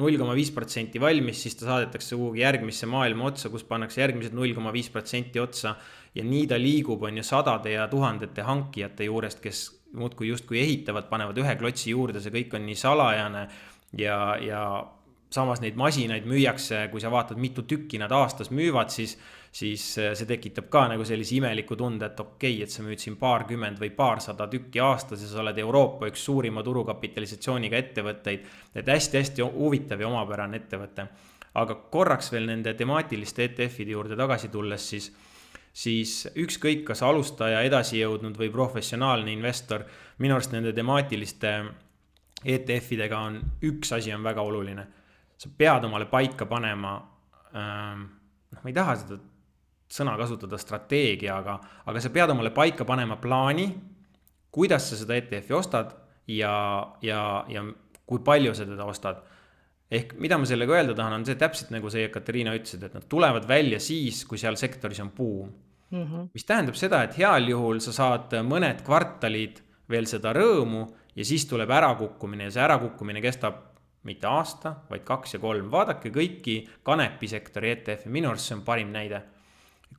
null koma viis protsenti valmis, siis ta saadetakse kuhugi järgmisse maailma otsa, kus pannakse järgmised null koma viis protsenti otsa. ja nii ta liigub, on ju, sadade ja tuhandete hankijate juurest, kes muudkui justkui ehitavad, panevad ühe klotsi juurde, see kõik on nii salajane ja, ja samas neid masinaid müüakse, kui sa vaatad, mitu tükki nad aastas müüvad, siis, siis äh, see tekitab ka nagu sellise imeliku tunde, et okei okay,, et sa müüd siin paarkümmend või paarsada tükki aastas ja sa oled Euroopa üks suurima turukapitalisatsiooniga ettevõtteid. et hästi-hästi huvitav ja omapärane ettevõte. aga korraks veel nende temaatiliste ETF-ide juurde tagasi tulles, siis siis ükskõik, kas alustaja, edasijõudnud või professionaalne investor, minu arust nende temaatiliste ETF-idega on üks asi on väga oluline sa pead omale paika panema ähm,, noh, ma ei taha seda sõna kasutada strateegia, aga, aga sa pead omale paika panema plaani, kuidas sa seda ETF-i ostad ja, ja, ja kui palju sa teda ostad. ehk mida ma sellega öelda tahan, on see täpselt nagu sa, Katariina, ütlesid, et nad tulevad välja siis, kui seal sektoris on buum mm. -hmm. mis tähendab seda, et heal juhul sa saad mõned kvartalid veel seda rõõmu ja siis tuleb ärakukkumine ja see ärakukkumine kestab mitte aasta, vaid kaks ja kolm. vaadake kõiki kanepisektori ETF-e, minu arust see on parim näide.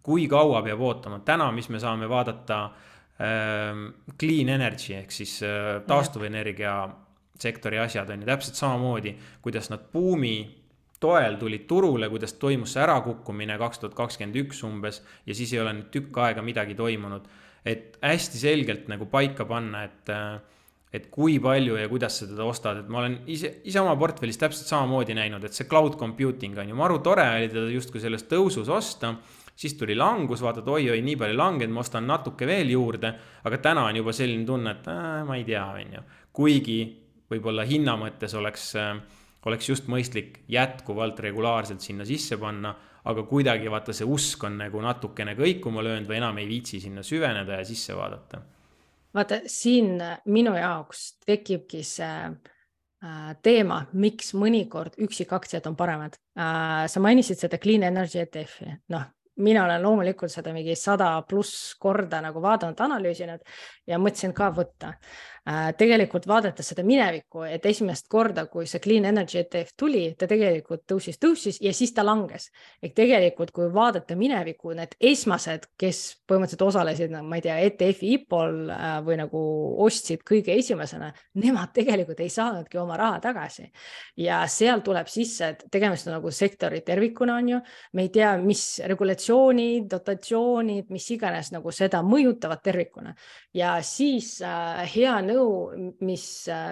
kui kaua peab ootama, täna, mis me saame vaadata äh, clean energy ehk siis äh, taastuvenergia sektori asjad on ju täpselt samamoodi, kuidas nad buumi toel tulid turule, kuidas toimus see ärakukkumine kaks tuhat kakskümmend üks umbes ja siis ei ole nüüd tükk aega midagi toimunud. et hästi selgelt nagu paika panna, et äh, et kui palju ja kuidas sa teda ostad, et ma olen ise, ise oma portfellis täpselt samamoodi näinud, et see cloud computing on ju maru tore oli teda justkui selles tõusus osta. siis tuli langus, vaatad oi-oi, nii palju langenud, ma ostan natuke veel juurde. aga täna on juba selline tunne, et äh, ma ei tea, on ju. kuigi võib-olla hinna mõttes oleks äh, oleks just mõistlik jätkuvalt regulaarselt sinna sisse panna, aga kuidagi vaata, see usk on nagu natukene kõikuma löönud või enam ei viitsi sinna süveneda ja sisse vaadata vaata siin minu jaoks tekibki see äh, teema, miks mõnikord üksikaktsiad on paremad äh,. sa mainisid seda Clean Energy ETF-i, noh, mina olen loomulikult seda mingi sada pluss korda nagu vaadanud, analüüsinud ja mõtlesin ka võtta Äh, tegelikult vaadates seda minevikku, et esimest korda, kui see Clean Energy ETF tuli, ta tegelikult tõusis, tõusis ja siis ta langes. ehk tegelikult, kui vaadata minevikku, need esmased, kes põhimõtteliselt osalesid, ma ei tea, ETF-i IPO-l äh, või nagu ostsid kõige esimesena, nemad tegelikult ei saanudki oma raha tagasi. ja seal tuleb sisse, et tegemist on nagu sektori tervikuna on ju, me ei tea, mis regulatsioonid, dotatsioonid, mis iganes nagu seda mõjutavad tervikuna ja siis äh, hea nõu, mis,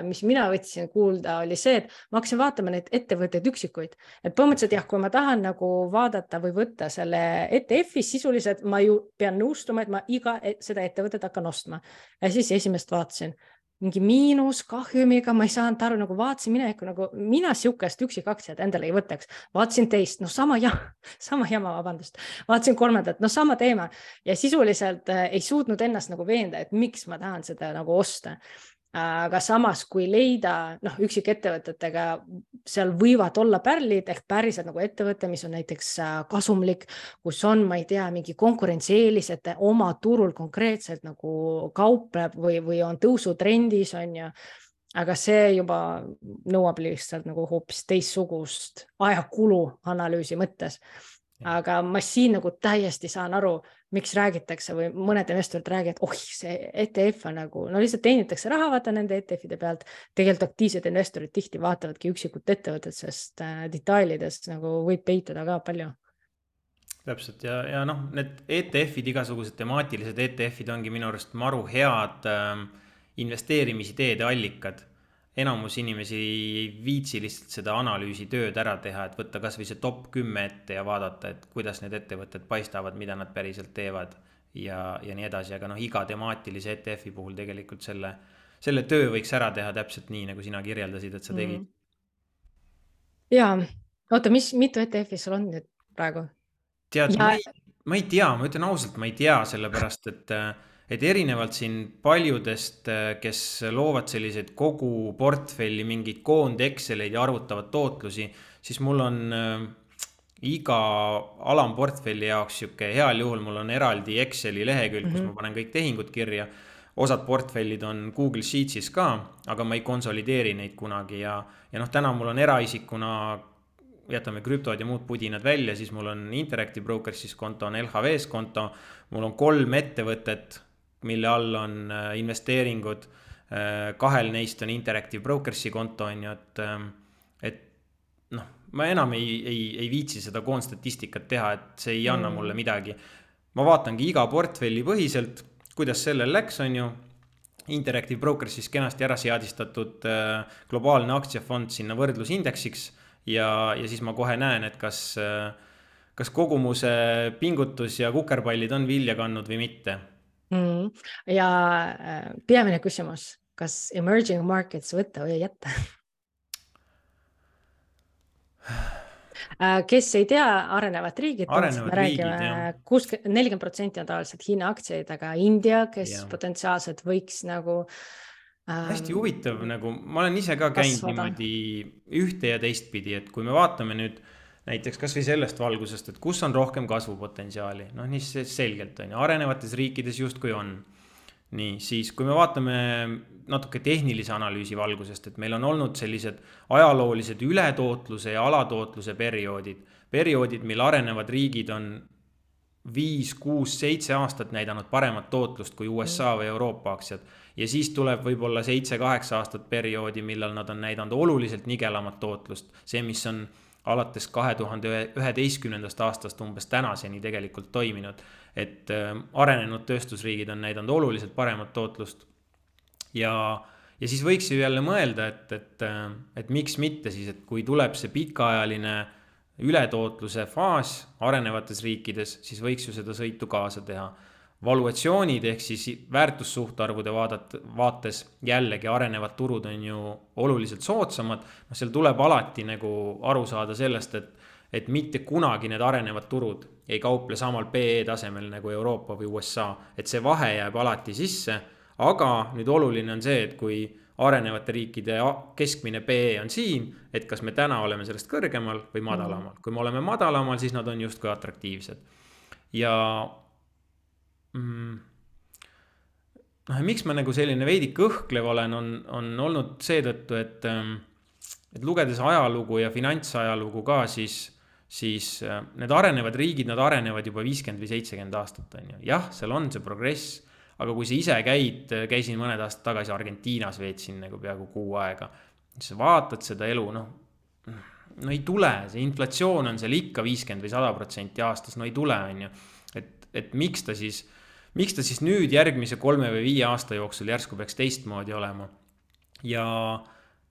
mis mina võtsin kuulda, oli see, et ma hakkasin vaatama neid ettevõtteid üksikuid, et põhimõtteliselt jah, kui ma tahan nagu vaadata või võtta selle ETF-i, sisuliselt ma ju pean nõustuma, et ma iga e-, seda ettevõtet hakkan ostma. Ja siis esimest vaatasin mingi miinuskahjumiga, ma ei saanud aru, nagu vaatasin minevikku nagu mina sihukest üksikaktsiat endale ei võtaks, vaatasin teist, no sama jama, sama jama, vabandust, vaatasin kolmandat, no sama teema. Ja sisuliselt äh, ei suutnud ennast nagu veenda, et miks ma tahan seda nagu osta aga samas, kui leida noh, üksikettevõtetega, seal võivad olla pärlid ehk päriselt nagu ettevõte, mis on näiteks äh, kasumlik, kus on, ma ei tea, mingi konkurentsieelis, et oma turul konkreetselt nagu kaupleb või, või on tõusutrendis, on ju. Aga see juba nõuab lihtsalt nagu hoopis teistsugust ajakulu analüüsi mõttes. Aga ma siin nagu täiesti saan aru, miks räägitakse või mõned investorid räägivad, oih, see ETF on nagu, no lihtsalt teenitakse raha, vaata nende ETF-ide pealt. tegelikult aktiivsed investorid tihti vaatavadki üksikut ettevõtet, sest äh, detailides nagu võib peituda ka palju täpselt ja, ja noh, need ETF-id, igasugused temaatilised ETF-id ongi minu arust maru head äh, investeerimisideede allikad enamus inimesi ei viitsi lihtsalt seda analüüsitööd ära teha, et võtta kasvõi see top kümme ette ja vaadata, et kuidas need ettevõtted paistavad, mida nad päriselt teevad. ja, ja nii edasi, aga noh, iga temaatilise ETF-i puhul tegelikult selle, selle töö võiks ära teha täpselt nii, nagu sina kirjeldasid, et sa tegid mm. ja, oota, mis, mitu ETF-i sul on nüüd praegu? tead ja..., ma ei tea, ma ütlen ausalt, ma ei tea, sellepärast et äh, et erinevalt siin paljudest, äh, kes loovad selliseid kogu portfelli mingeid koond Exceleid ja arvutavad tootlusi, siis mul on äh, iga alamportfelli jaoks sihuke heal juhul mul on eraldi Exceli lehekülg mm, -hmm. kus mhm. ma panen kõik tehingud kirja. osad portfellid on Google Sheets'is ka, aga ma ei konsolideeri neid kunagi ja, ja noh, täna mul on eraisikuna jätame krüptod ja muud pudinad välja, siis mul on Interactive Brokers'is konto, on LHV-s konto. mul on kolm ettevõtet mille all on äh, investeeringud. Äh, kahel neist on Interactive Brokers'i konto on ju, et, ähm, et noh, ma enam ei, ei, ei viitsi seda koondstatistikat teha, et see ei anna mm. mulle midagi. ma vaatangi iga portfelli põhiselt, kuidas sellel läks, on ju. Interactive Brokers'is kenasti ära seadistatud äh, globaalne aktsiafond sinna võrdlusindeksiks ja, ja siis ma kohe näen, et kas kas kogumuse pingutus ja kukerpallid on vilja kandnud või mitte mm.. ja äh, peamine küsimus, kas emerging markets võtta või jätta äh, kes ei tea, arenevad riigid, me räägime kuuskümmend, nelikümmend protsenti on tavaliselt Hiina aktsiaid, aga India, kes ja. potentsiaalselt võiks nagu ähm, hästi huvitav nagu, ma olen ise ka käinud kasvada. niimoodi ühte ja teistpidi, et kui me vaatame nüüd äh, näiteks kasvõi sellest valgusest, et kus on rohkem kasvupotentsiaali, noh, nii selgelt on ju, arenevates riikides justkui on. nii, siis kui me vaatame natuke tehnilise analüüsi valgusest, et meil on olnud sellised ajaloolised ületootluse ja alatootluse perioodid, perioodid, mil arenevad riigid on viis, kuus, seitse aastat näidanud paremat tootlust kui USA või Euroopa aktsiad. ja siis tuleb võib-olla seitse-kaheksa aastat perioodi, millal nad on näidanud oluliselt nigelamat tootlust. see, mis on alates kahe tuhande üheteistkümnendast aastast umbes tänaseni tegelikult toiminud. et äh, arenenud tööstusriigid on näidanud oluliselt paremat tootlust. ja, ja siis võiks ju jälle mõelda, et, et, äh, et miks mitte siis, et kui tuleb see pikaajaline ületootluse faas arenevates riikides, siis võiks ju seda sõitu kaasa teha. Valuatsioonid ehk siis väärtussuhtarvude vaadat-, vaates jällegi arenevad turud on ju oluliselt soodsamad. noh, seal tuleb alati nagu aru saada sellest, et, et mitte kunagi need arenevad turud ei kauple samal PE tasemel nagu Euroopa või USA, et see vahe jääb alati sisse. aga nüüd oluline on see, et kui arenevate riikide keskmine PE on siin, et kas me täna oleme sellest kõrgemal või madalamal. Mm. kui me oleme madalamal, siis nad on justkui atraktiivsed. ja mm, noh, ja miks ma nagu selline veidi kõhklev olen, on, on olnud seetõttu, et, ähm, et lugedes ajalugu ja finantsajalugu ka, siis, siis äh, need arenevad riigid, nad arenevad juba viiskümmend või seitsekümmend aastat, on ju. jah, seal on see progress aga kui sa ise käid, käisin mõned aastad tagasi Argentiinas, veetsin nagu peaaegu kuu aega. siis sa vaatad seda elu, noh, no ei tule, see inflatsioon on seal ikka viiskümmend või sada protsenti aastas, no ei tule, on ju. et, et miks ta siis, miks ta siis nüüd järgmise kolme või viie aasta jooksul järsku peaks teistmoodi olema. ja,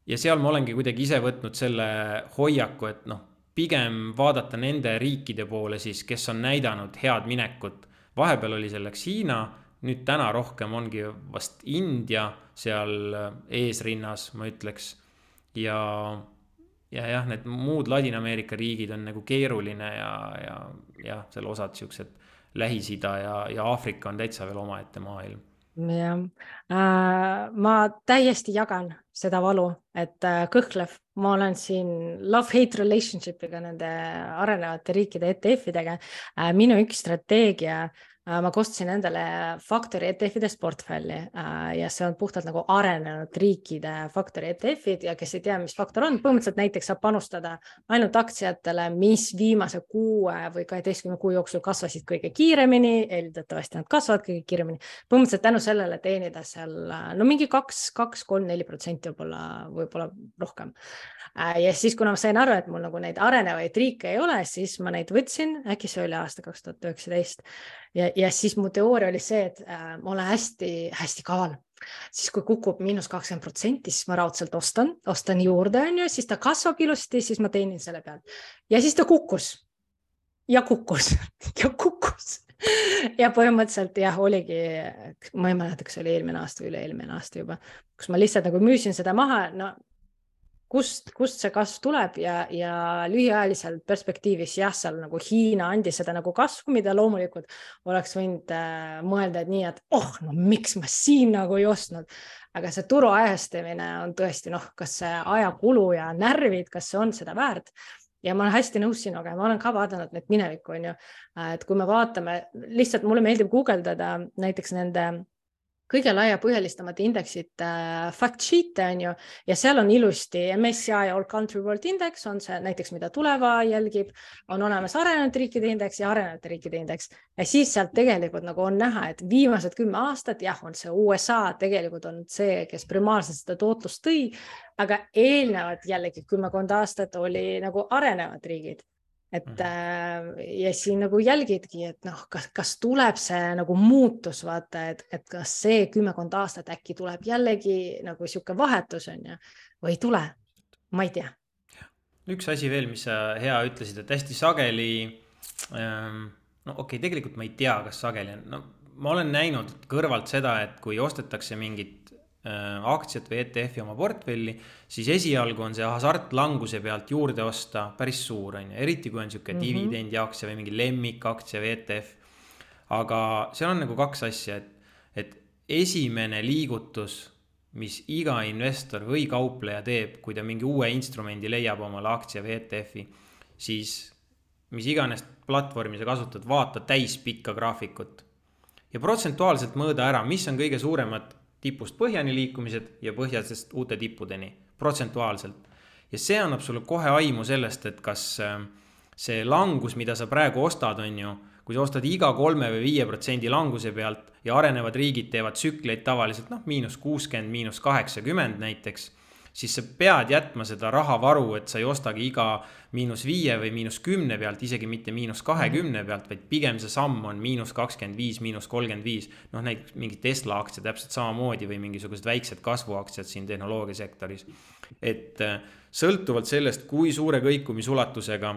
ja seal ma olengi kuidagi ise võtnud selle hoiaku, et noh, pigem vaadata nende riikide poole siis, kes on näidanud head minekut. vahepeal oli selleks Hiina nüüd täna rohkem ongi vast India seal eesrinnas, ma ütleks. ja, ja jah, need muud Ladina-Ameerika riigid on nagu keeruline ja, ja jah, seal osad siuksed Lähis-Ida ja, ja Aafrika on täitsa veel omaette maailm jah äh,, ma täiesti jagan seda valu, et äh, kõhklev, ma olen siin love-hate relationship'iga nende arenevate riikide ETF-idega äh,. minu üks strateegia ma kostsin endale Factory ETF-idest portfelli äh, ja see on puhtalt nagu arenenud riikide Factory ETF-id ja kes ei tea, mis Factor on, põhimõtteliselt näiteks saab panustada ainult aktsiatele, mis viimase kuue või kaheteistkümne kuu jooksul kasvasid kõige kiiremini, eeldatavasti nad kasvavad kõige kiiremini. põhimõtteliselt tänu sellele teenida seal no mingi kaks, kaks, kolm, neli protsenti võib-olla, võib-olla rohkem Äh, ja siis, kuna ma sain aru, et mul nagu neid arenevaid riike ei ole, siis ma neid võtsin, äkki see oli aasta kaks tuhat üheksateist. Ja, ja siis mu teooria oli see, et äh, ma olen hästi-hästi kaval. Siis kui kukub miinus kakskümmend protsenti, siis ma raudselt ostan, ostan juurde, on ju, siis ta kasvab ilusti, siis ma teenin selle pealt. ja siis ta kukkus. Ja kukkus. Ja kukkus. Ja põhimõtteliselt jah, oligi, ma ei mäleta, kas oli eelmine aasta või üle-eelmine aasta juba, kus ma lihtsalt nagu müüsin seda maha, no kust, kust see kasv tuleb ja, ja lühiajaliselt perspektiivis jah, seal nagu Hiina andis seda nagu kasvu, mida loomulikult oleks võinud äh, mõelda, et nii, et oh, no miks ma siin nagu ei ostnud. aga see turu ajastamine on tõesti noh, kas see ajakulu ja närvid, kas see on seda väärt ja ma olen hästi nõus sinuga ja ma olen ka vaadanud neid minevikku, on ju. et kui me vaatame, lihtsalt mulle meeldib guugeldada näiteks nende kõige laiapõhjalistemate indeksite äh, fact sheet'e on ju. Ja seal on ilusti MSCI All Country World Index on see näiteks, mida Tuleva jälgib, on olemas arenenud riikide indeks ja arenevate riikide indeks. Ja siis sealt tegelikult nagu on näha, et viimased kümme aastat jah, on see USA tegelikult on see, kes primaarselt seda tootlust tõi, aga eelnevad jällegi kümmekond aastat oli nagu arenevad riigid et mhm. äh, ja siin nagu jälgidki, et noh, kas, kas tuleb see nagu muutus, vaata, et, et kas see kümmekond aastat äkki tuleb jällegi nagu niisugune vahetus on ju või ei tule, ma ei tea. üks asi veel, mis sa hea ütlesid, et hästi sageli ähm,. no okei okay,, tegelikult ma ei tea, kas sageli on, no ma olen näinud kõrvalt seda, et kui ostetakse mingit aktsiat või ETF-i oma portfelli, siis esialgu on see hasartlanguse pealt juurde osta päris suur, on ju, eriti kui on sihuke mm -hmm. dividendiaktsia või mingi lemmikaktsia või ETF. aga seal on nagu kaks asja, et, et esimene liigutus, mis iga investor või kaupleja teeb, kui ta mingi uue instrumendi leiab omale aktsia või ETF-i, siis mis iganes platvormi sa kasutad, vaata täispikka graafikut ja protsentuaalselt mõõda ära, mis on kõige suuremad tipust põhjani liikumised ja põhjasest uute tippudeni, protsentuaalselt. ja see annab sulle kohe aimu sellest, et kas äh, see langus, mida sa praegu ostad, on ju, kui sa ostad iga kolme või viie protsendi languse pealt ja arenevad riigid teevad tsükleid tavaliselt noh, miinus kuuskümmend, miinus kaheksakümmend näiteks siis sa pead jätma seda rahavaru, et sa ei ostagi iga miinus viie või miinus kümne pealt, isegi mitte miinus kahekümne pealt, vaid pigem see samm on miinus kakskümmend viis, miinus kolmkümmend viis. noh, näiteks mingi Tesla aktsia täpselt samamoodi või mingisugused väiksed kasvuaktsiad siin tehnoloogiasektoris. et äh, sõltuvalt sellest, kui suure kõikumisulatusega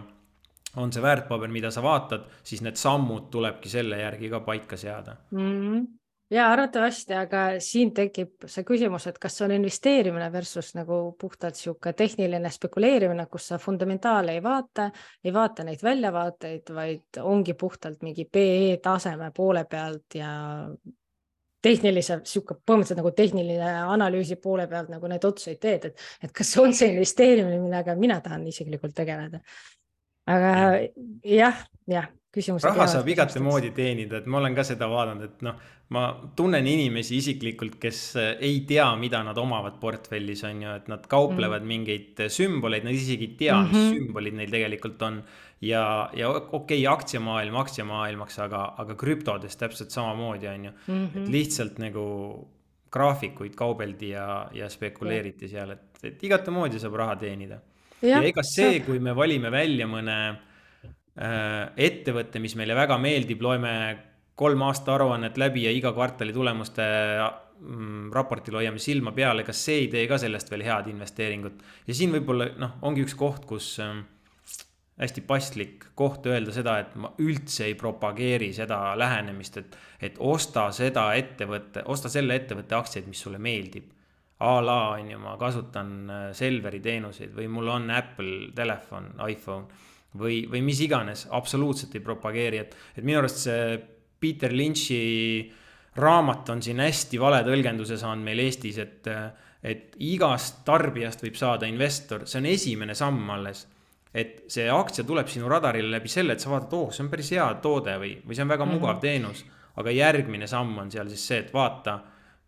on see väärtpaber, mida sa vaatad, siis need sammud tulebki selle järgi ka paika seada mm. -hmm ja arvatavasti, aga siin tekib see küsimus, et kas see on investeerimine versus nagu puhtalt niisugune tehniline spekuleerimine, kus sa fundamentaale ei vaata, ei vaata neid väljavaateid, vaid ongi puhtalt mingi PE taseme poole pealt ja tehnilise, sihuke põhimõtteliselt nagu tehniline analüüsi poole pealt nagu neid otsuseid teed, et, et kas on see investeerimine, millega mina tahan isiklikult tegeleda. aga jah, jah, küsimus. raha saab igate moodi teenida, et ma olen ka seda vaadanud, et noh, ma tunnen inimesi isiklikult, kes eh, ei tea, mida nad omavad portfellis, on ju, et nad kauplevad mm. mingeid sümboleid, nad isegi ei tea mm, -hmm. mis mhm. sümbolid neil tegelikult on. ja, ja okei okay,, aktsiamaailm aktsiamaailmaks, aga, aga krüptodes täpselt samamoodi, on ju mm. -hmm. et mhm. lihtsalt nagu graafikuid kaubeldi ja, ja spekuleeriti seal, et, et igate moodi saab raha teenida. ja, ja ega see, kui me valime välja mõne äh, ettevõtte, mis meile väga meeldib, loeme kolm aasta aruannet läbi ja iga kvartali tulemuste mm, raportil hoiame silma peal, ega see ei tee ka sellest veel head investeeringut. ja siin võib-olla noh, ongi üks koht, kus äh, hästi paslik koht öelda seda, et ma üldse ei propageeri seda lähenemist, et, et osta seda ettevõtte, osta selle ettevõtte aktsiaid, mis sulle meeldib. a la on ju, ma kasutan äh, Selveri teenuseid või mul on Apple telefon, iPhone või, või mis iganes, absoluutselt ei propageeri, et, et minu arust see Peter Lynch'i raamat on siin hästi vale tõlgenduse saanud meil Eestis, et, et igast tarbijast võib saada investor, see on esimene samm alles. et see aktsia tuleb sinu radarile läbi selle, et sa vaatad, oh, see on päris hea toode või, või see on väga mm -hmm. mugav teenus. aga järgmine samm on seal siis see, et vaata,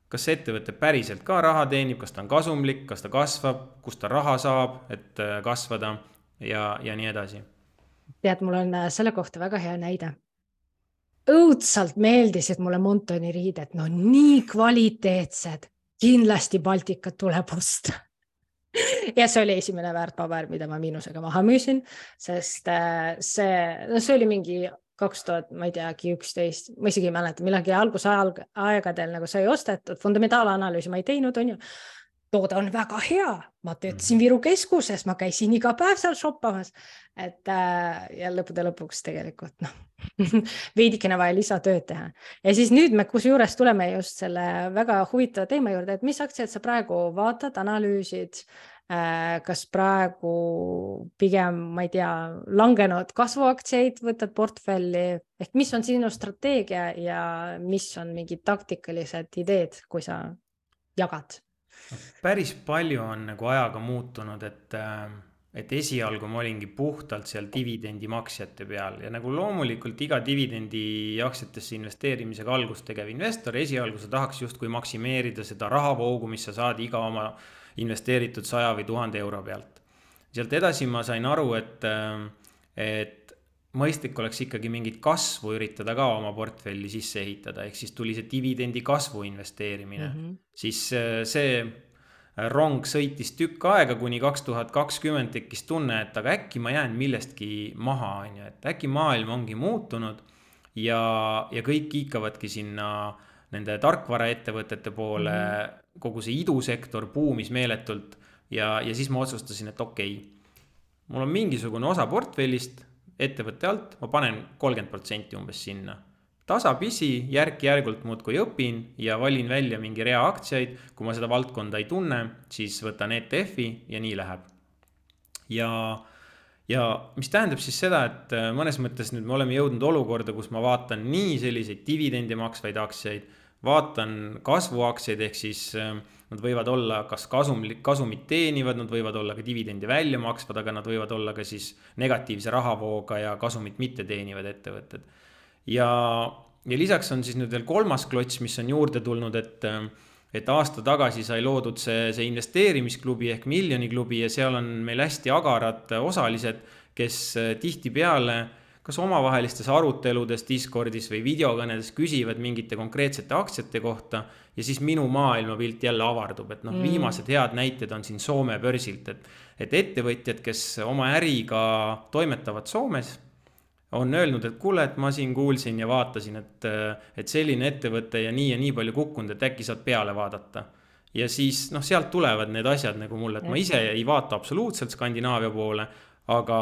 kas see ettevõte päriselt ka raha teenib, kas ta on kasumlik, kas ta kasvab, kust ta raha saab, et äh, kasvada ja, ja nii edasi. Tead, mul on äh, selle kohta väga hea näide. Õudselt meeldisid mulle Montoni riided, no nii kvaliteetsed, kindlasti Baltikat tuleb osta. Ja see oli esimene väärtpaber, mida ma miinusega maha müüsin, sest äh, see, no see oli mingi kaks tuhat, ma ei teagi, üksteist, ma isegi ei mäleta, millalgi algusajal, aegadel nagu sai ostetud, fundamentaalanalüüsi ma ei teinud, onju toode on väga hea, ma töötasin mhm. Viru keskuses, ma käisin iga päev seal shoppamas. et äh, ja lõppude lõpuks tegelikult noh veidikene vaja lisatööd teha. ja siis nüüd me kusjuures tuleme just selle väga huvitava teema juurde, et mis aktsiaid sa praegu vaatad, analüüsid äh,. kas praegu pigem, ma ei tea, langenud kasvuaktsiaid võtad portfelli ehk mis on sinu strateegia ja mis on mingid taktikalised ideed, kui sa jagad päris palju on nagu ajaga muutunud, et, äh, et esialgu ma olingi puhtalt seal dividendimaksjate peal ja nagu loomulikult iga dividendiaktsiatesse investeerimisega algust tegev investor, esialgu sa tahaks justkui maksimeerida seda rahavoogu, mis sa saad iga oma investeeritud saja või tuhande euro pealt. sealt edasi ma sain aru, et, äh, et mõistlik oleks ikkagi mingit kasvu üritada ka oma portfelli sisse ehitada, ehk siis tuli see dividendi kasvu investeerimine mm. -hmm. siis äh, see rong sõitis tükk aega, kuni kaks tuhat kakskümmend tekkis tunne, et aga äkki ma jään millestki maha, on ju, et äkki maailm ongi muutunud. ja, ja kõik kiikavadki sinna nende tarkvaraettevõtete poole mm, -hmm. kogu see idusektor buumis meeletult. ja, ja siis ma otsustasin, et okei okay,, mul on mingisugune osa portfellist ettevõtte alt, ma panen kolmkümmend protsenti umbes sinna. tasapisi, järk-järgult muudkui õpin ja valin välja mingi rea aktsiaid. kui ma seda valdkonda ei tunne, siis võtan ETF-i ja nii läheb. ja, ja mis tähendab siis seda, et äh, mõnes mõttes nüüd me oleme jõudnud olukorda, kus ma vaatan nii selliseid dividendi maksvaid aktsiaid, vaatan kasvuaktsiaid ehk siis äh, Nad võivad olla kas kasumlik, kasumit teenivad, nad võivad olla ka dividendi välja maksvad, aga nad võivad olla ka siis negatiivse rahavooga ja kasumit mitte teenivad ettevõtted. ja, ja lisaks on siis nüüd veel kolmas klots, mis on juurde tulnud, et et aasta tagasi sai loodud see, see investeerimisklubi ehk miljoniklubi ja seal on meil hästi agarad osalised, kes tihtipeale kas omavahelistes aruteludes Discordis või videokõnedes küsivad mingite konkreetsete aktsiate kohta ja siis minu maailmapilt jälle avardub, et noh mm., viimased head näited on siin Soome börsilt, et, et ettevõtjad, kes oma äriga toimetavad Soomes, on öelnud, et kuule, et ma siin kuulsin ja vaatasin, et, et selline ettevõte ja nii ja nii palju kukkunud, et äkki saad peale vaadata. ja siis noh, sealt tulevad need asjad nagu mulle, et ma ise ei vaata absoluutselt Skandinaavia poole, aga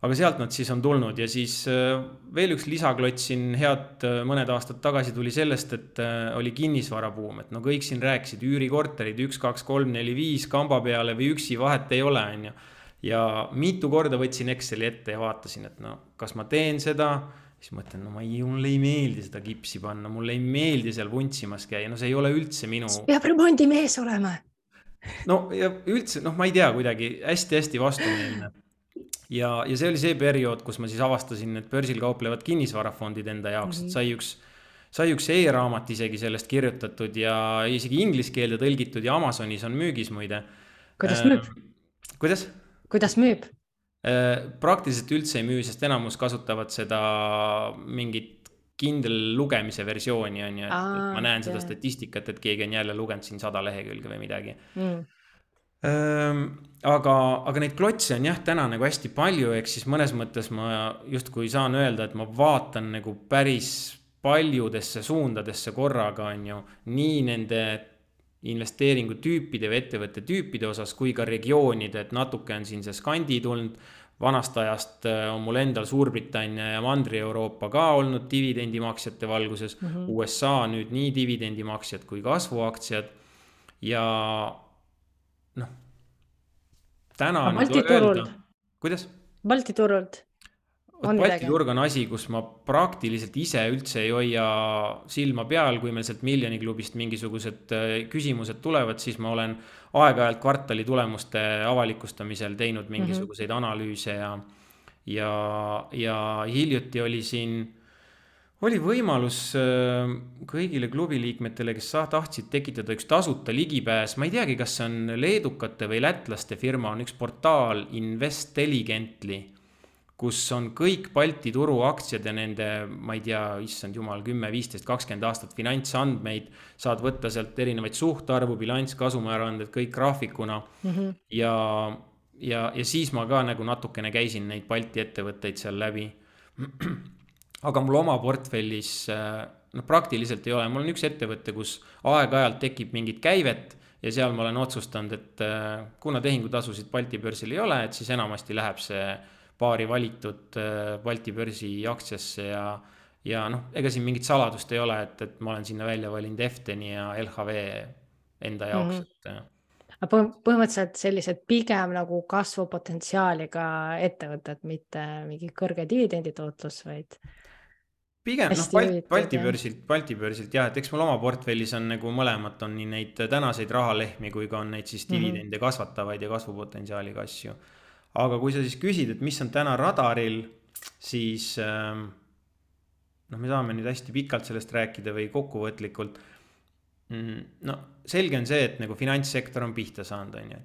aga sealt nad siis on tulnud ja siis äh, veel üks lisaklots siin head äh, mõned aastad tagasi tuli sellest, et äh, oli kinnisvarabuum, et no kõik siin rääkisid üürikorterid üks, kaks, kolm, neli, viis kamba peale või üksi, vahet ei ole, on ju. ja mitu korda võtsin Exceli ette ja vaatasin, et no kas ma teen seda, siis mõtlen, no ma ei, mulle ei meeldi seda kipsi panna, mulle ei meeldi seal vuntsimas käia, no see ei ole üldse minu. peab remondimees olema. no ja üldse noh, ma ei tea, kuidagi hästi-hästi vastumeelne ja, ja see oli see periood, kus ma siis avastasin need börsil kauplevad kinnisvarafondid enda jaoks mm, -hmm. et sai üks, sai üks e-raamat isegi sellest kirjutatud ja isegi inglise keelde tõlgitud ja Amazonis on müügis muide. kuidas müüb äh,? kuidas? kuidas müüb äh,? praktiliselt üldse ei müü, sest enamus kasutavad seda mingit kindel lugemise versiooni on ju, et ma näen okay. seda statistikat, et keegi on jälle lugenud siin sada lehekülge või midagi mm aga, aga neid klotse on jah, täna nagu hästi palju, ehk siis mõnes mõttes ma justkui saan öelda, et ma vaatan nagu päris paljudesse suundadesse korraga, on ju, nii nende investeeringutüüpide või ettevõtte tüüpide osas kui ka regioonide, et natuke on siin see Skandi tulnud. vanast ajast on mul endal Suurbritannia ja Mandri-Euroopa ka olnud dividendimaksjate valguses mm, -hmm. USA nüüd nii dividendimaksjad kui kasvuaktsiad ja noh, täna no,. Balti turult. kuidas? Balti turult. Balti turg on asi, kus ma praktiliselt ise üldse ei hoia silma peal, kui meil sealt miljoniklubist mingisugused äh, küsimused tulevad, siis ma olen aeg-ajalt kvartali tulemuste avalikustamisel teinud mhm. mingisuguseid mm -hmm. analüüse ja, ja, ja hiljuti oli siin oli võimalus äh, kõigile klubi liikmetele, kes tahtsid tekitada üks tasuta ligipääs, ma ei teagi, kas see on leedukate või lätlaste firma, on üks portaal Investelligently, kus on kõik Balti turu aktsiad ja nende, ma ei tea, issand jumal, kümme, viisteist, kakskümmend aastat finantsandmeid. saad võtta sealt erinevaid suhtarvu, bilanss, kasumääraanded, kõik graafikuna mm. -hmm. ja, ja, ja siis ma ka nagu natukene käisin neid Balti ettevõtteid seal läbi aga mul oma portfellis äh, noh, praktiliselt ei ole, mul on üks ettevõte, kus aeg-ajalt tekib mingit käivet ja seal ma olen otsustanud, et äh, kuna tehingutasusid Balti börsil ei ole, et siis enamasti läheb see paari valitud äh, Balti börsi aktsiasse ja ja noh, ega siin mingit saladust ei ole, et, et ma olen sinna välja valinud Efteni ja LHV enda jaoks mm, -hmm. et aga põhimõtteliselt sellised pigem nagu kasvupotentsiaaliga ettevõtted, mitte mingi kõrge dividenditootlus, vaid pigem noh, Balti, Balti börsilt, Balti börsilt jah, et eks mul oma portfellis on nagu mõlemat, on nii neid tänaseid rahalehmi kui ka on neid siis mhm. dividende mm -hmm. kasvatavaid ja kasvupotentsiaaliga asju. aga kui sa siis küsid, et mis on täna radaril, siis ähm, noh, me saame nüüd hästi pikalt sellest rääkida või kokkuvõtlikult. Mm, no selge on see, et nagu finantssektor on pihta saanud, on ju.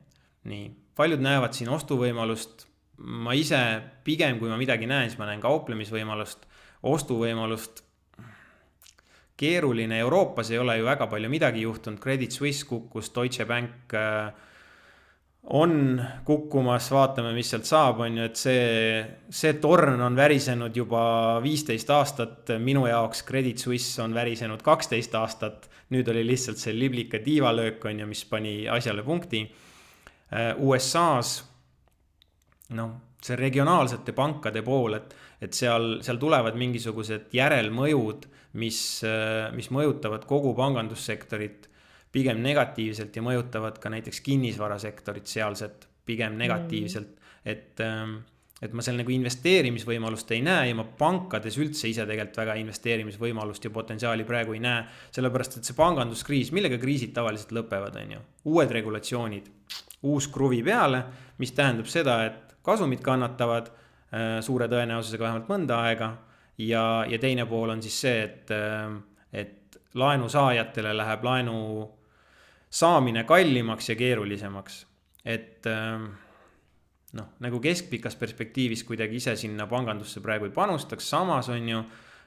nii, paljud näevad siin ostuvõimalust. ma ise pigem, kui ma midagi näen, siis ma näen kauplemisvõimalust ostuvõimalust keeruline, Euroopas ei ole ju väga palju midagi juhtunud, Credit Suisse kukkus, Deutsche Bank äh, on kukkumas, vaatame, mis sealt saab, on ju, et see, see torn on värisenud juba viisteist aastat, minu jaoks Credit Suisse on värisenud kaksteist aastat. nüüd oli lihtsalt see liblika tiivalöök, on ju, mis pani asjale punkti. Äh, USA-s noh, see regionaalsete pankade pool, et, et seal, seal tulevad mingisugused järelmõjud, mis, mis mõjutavad kogu pangandussektorit pigem negatiivselt ja mõjutavad ka näiteks kinnisvarasektorit sealset pigem negatiivselt mm., et et ma seal nagu investeerimisvõimalust ei näe ja ma pankades üldse ise tegelikult väga investeerimisvõimalust ja potentsiaali praegu ei näe. sellepärast, et see panganduskriis, millega kriisid tavaliselt lõpevad, on ju, uued regulatsioonid, uus kruvi peale, mis tähendab seda, et kasumid kannatavad suure tõenäosusega vähemalt mõnda aega ja, ja teine pool on siis see, et, et laenusaajatele läheb laenu saamine kallimaks ja keerulisemaks. et noh, nagu keskpikas perspektiivis kuidagi ise sinna pangandusse praegu ei panustaks, samas on ju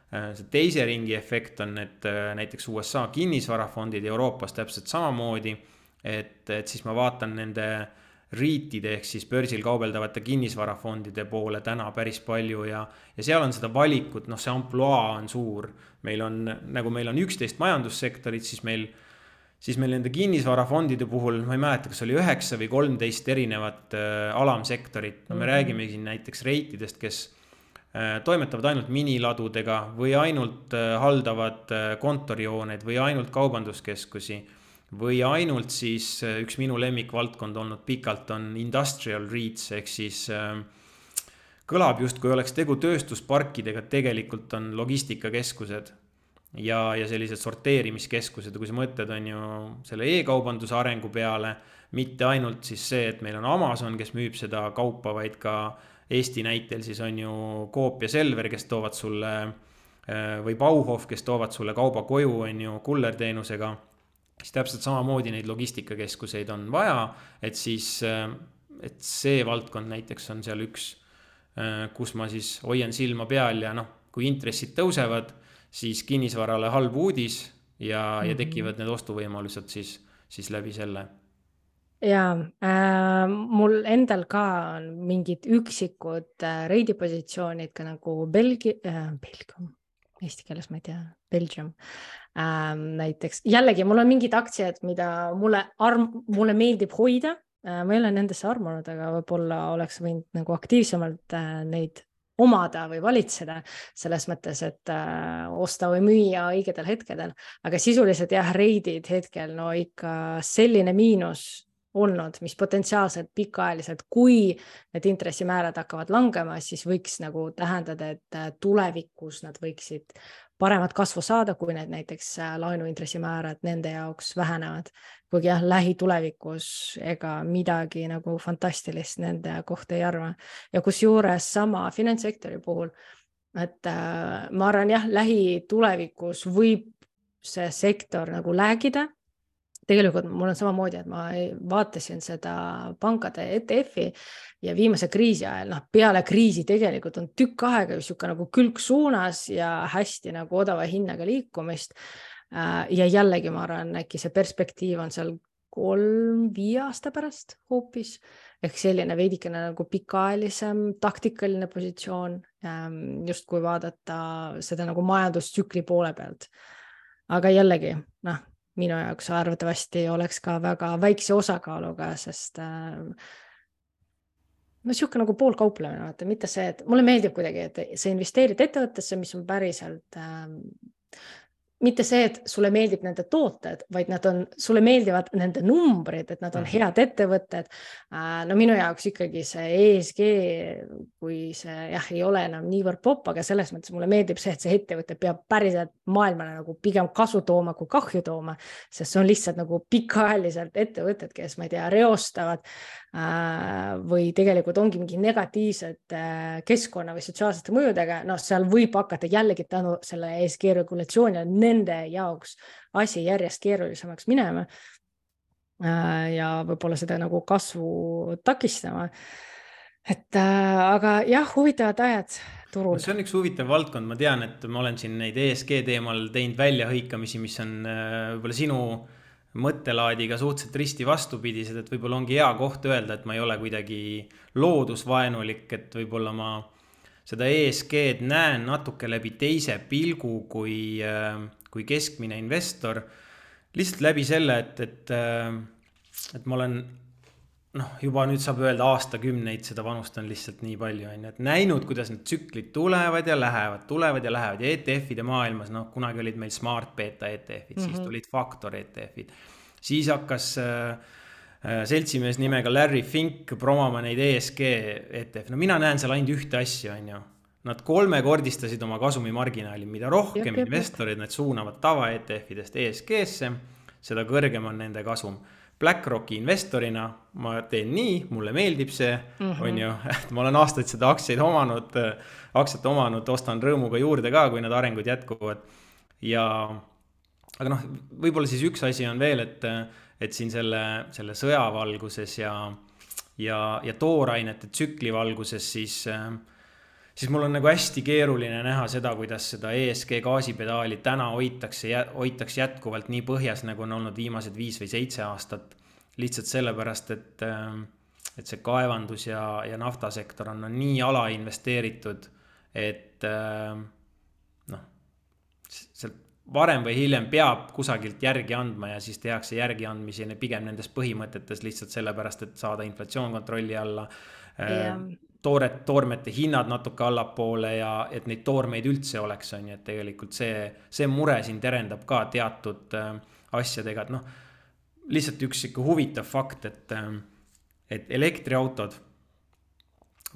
see teise ringi efekt on, et näiteks USA kinnisvarafondid Euroopas täpselt samamoodi. et, et siis ma vaatan nende REIT-ide ehk siis börsil kaubeldavate kinnisvarafondide poole täna päris palju ja, ja seal on seda valikut, noh, see ampluaa on suur. meil on, nagu meil on üksteist majandussektorit, siis meil, siis meil nende kinnisvarafondide puhul, ma ei mäleta, kas oli üheksa või kolmteist erinevat äh, alamsektorit, no me mm -hmm. räägime siin näiteks REIT-idest, kes äh, toimetavad ainult miniladudega või ainult äh, haldavad äh, kontorijooneid või ainult kaubanduskeskusi või ainult siis äh, üks minu lemmikvaldkond olnud pikalt on industrial REITs ehk siis äh, kõlab justkui oleks tegu tööstusparkidega, tegelikult on logistikakeskused ja, ja sellised sorteerimiskeskused ja kui sa mõtled, on ju selle e-kaubanduse arengu peale, mitte ainult siis see, et meil on Amazon, kes müüb seda kaupa, vaid ka Eesti näitel siis on ju Coop ja Selver, kes toovad sulle äh, või Bauhof, kes toovad sulle kauba koju, on ju, kullerteenusega siis täpselt samamoodi neid logistikakeskuseid on vaja, et siis, äh, et see valdkond näiteks on seal üks, äh, kus ma siis hoian silma peal ja noh, kui intressid tõusevad, siis kinnisvarale halb uudis ja mm, -hmm. ja mhm. tekivad need ostuvõimalused siis, siis läbi selle ja äh, mul endal ka on mingid üksikud äh, reidipositsioonid ka nagu Belgi- äh,, Belgium, eesti keeles ma ei tea, Belgium ähm,. näiteks jällegi mul on mingid aktsiad, mida mulle arm, mulle meeldib hoida äh,. ma ei ole nendesse armunud, aga võib-olla oleks võinud nagu aktiivsemalt äh, neid omada või valitseda selles mõttes, et äh, osta või müüa õigetel hetkedel, aga sisuliselt jah, reidid hetkel no ikka selline miinus olnud, mis potentsiaalselt pikaajaliselt, kui need intressimäärad hakkavad langema, siis võiks nagu tähendada, et äh, tulevikus nad võiksid paremat kasvu saada, kui need näiteks äh, laenuintressimäärad nende jaoks vähenevad. kuigi jah, lähitulevikus ega midagi nagu fantastilist nende kohta ei arva ja kusjuures sama finantssektori puhul, et äh, ma arvan jah, lähitulevikus võib see sektor nagu läägida tegelikult mul on samamoodi, et ma vaatasin seda pankade ETF-i ja viimase kriisi ajal, noh, peale kriisi tegelikult on tükk aega niisugune nagu külg suunas ja hästi nagu odava hinnaga liikumist. Äh, ja jällegi ma arvan, äkki see perspektiiv on seal kolm-viie aasta pärast hoopis ehk selline veidikene nagu pikaajalisem taktikaline positsioon, ähm, justkui vaadata seda nagu majandustsükli poole pealt. aga jällegi noh minu jaoks arvatavasti oleks ka väga väikse osakaaluga, sest äh, no niisugune nagu poolkauplemine, vaata, mitte see, et mulle meeldib kuidagi, et sa investeerid ettevõttesse, mis on päriselt äh, mitte see, et sulle meeldib nende tooted, vaid nad on, sulle meeldivad nende numbrid, et nad on mhm. head ettevõtted. Äh, no minu jaoks ikkagi see ESG, kui see jah, ei ole enam niivõrd popp, aga selles mõttes mulle meeldib see, et see ettevõte peab päriselt maailmale nagu pigem kasu tooma kui kahju tooma, sest see on lihtsalt nagu pikaajaliselt ettevõtted, kes ma ei tea, reostavad või tegelikult ongi mingi negatiivsed äh, keskkonna või sotsiaalsete mõjudega, noh, seal võib hakata jällegi tänu selle ESG regulatsioonile nende jaoks asi järjest keerulisemaks minema. Äh, ja võib-olla seda nagu kasvu takistama. et äh, aga jah, huvitavad ajad turul. see on üks huvitav valdkond, ma tean, et ma olen siin neid ESG teemal teinud väljahõikamisi, mis on äh, võib-olla sinu mõttelaadiga suhteliselt risti vastupidised, et võib-olla ongi hea koht öelda, et ma ei ole kuidagi loodusvaenulik, et võib-olla ma seda ESG-d näen natuke läbi teise pilgu kui, äh, kui keskmine investor. lihtsalt läbi selle, et, et, äh, et ma olen noh, juba nüüd saab öelda aastakümneid seda panustan lihtsalt nii palju, on ju, et näinud, kuidas need tsüklid tulevad ja lähevad, tulevad ja lähevad ja ETF-ide maailmas, noh, kunagi olid meil smart beta ETF-id mm, -hmm. siis mhm. tulid faktor ETF-id. siis hakkas äh, Äh, seltsimees nimega Larry Fink promoma neid ESG ETF, no mina näen seal ainult ühte asja, on ju. Nad kolmekordistasid oma kasumimarginaali, mida rohkem investorid need suunavad tava ETF-idest ESG-sse, seda kõrgem on nende kasum. BlackRocki investorina ma teen nii, mulle meeldib see mm, -hmm. on ju, et ma olen aastaid seda aktsiaid omanud, aktsiat omanud, ostan rõõmuga juurde ka, kui need arengud jätkuvad. ja, aga noh, võib-olla siis üks asi on veel, et, et siin selle, selle sõja valguses ja, ja, ja toorainete tsükli valguses siis äh, siis mul on nagu hästi keeruline näha seda, kuidas seda ESG gaasipedaali täna hoitakse, hoitakse jätkuvalt nii põhjas, nagu on olnud viimased viis või seitse aastat. lihtsalt sellepärast, et, et see kaevandus ja, ja naftasektor on, on nii alainvesteeritud, et noh, sealt varem või hiljem peab kusagilt järgi andma ja siis tehakse järgiandmisi pigem nendes põhimõtetes lihtsalt sellepärast, et saada inflatsioon kontrolli alla yeah tooret, toormete hinnad natuke allapoole ja et neid toormeid üldse oleks, on ju, et tegelikult see, see mure siin terendab ka teatud äh, asjadega, et noh, lihtsalt üks sihuke huvitav fakt, et äh,, et elektriautod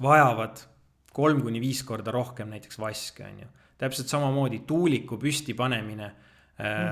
vajavad kolm kuni viis korda rohkem näiteks vaske, on ju. täpselt samamoodi tuuliku püstipanemine Mm -hmm.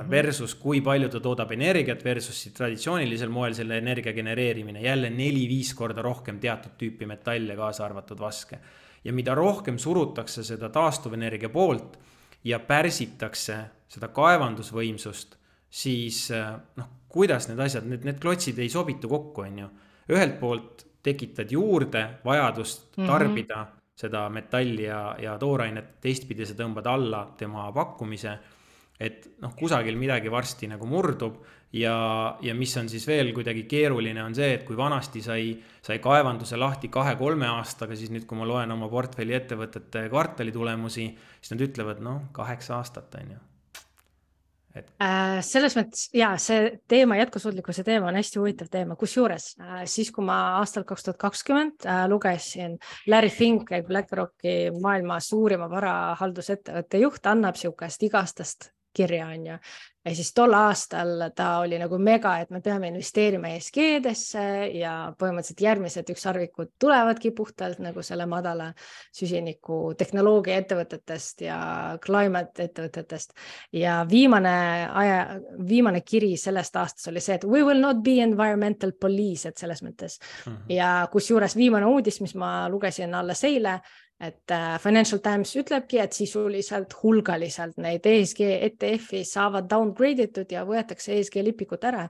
Versus kui palju ta toodab energiat versus traditsioonilisel moel selle energia genereerimine, jälle neli-viis korda rohkem teatud tüüpi metalle, kaasa arvatud vaske. ja mida rohkem surutakse seda taastuvenergia poolt ja pärsitakse seda kaevandusvõimsust, siis äh, noh, kuidas need asjad, need, need klotsid ei sobitu kokku, on ju. ühelt poolt tekitad juurde vajadust mhm. tarbida mm -hmm. seda metalli ja, ja toorainet, teistpidi sa tõmbad alla tema pakkumise et noh, kusagil midagi varsti nagu murdub ja, ja mis on siis veel kuidagi keeruline, on see, et kui vanasti sai, sai kaevanduse lahti kahe-kolme aastaga, siis nüüd, kui ma loen oma portfelli ettevõtete kvartalitulemusi, siis nad ütlevad, noh, kaheksa aastat, on ju et äh,. selles mõttes ja see teema, jätkusuutlikkuse teema on hästi huvitav teema, kusjuures äh, siis, kui ma aastal kaks tuhat kakskümmend äh, lugesin Larry Fink, BlackRocki maailma suurima varahaldusettevõtte juht, annab niisugust igastast kirja, on ju. ja siis tol aastal ta oli nagu mega, et me peame investeerima ESG-desse ja põhimõtteliselt järgmised ükssarvikud tulevadki puhtalt nagu selle madala süsiniku tehnoloogia ettevõtetest ja climate ettevõtetest. ja viimane aja, viimane kiri sellest aastast oli see, et we will not be environmental police, et selles mõttes mm. -hmm. ja kusjuures viimane uudis, mis ma lugesin alles eile et äh, Financial Times ütlebki, et sisuliselt hulgaliselt neid ESG ETF-i saavad downgrade itud ja võetakse ESG lipikut ära,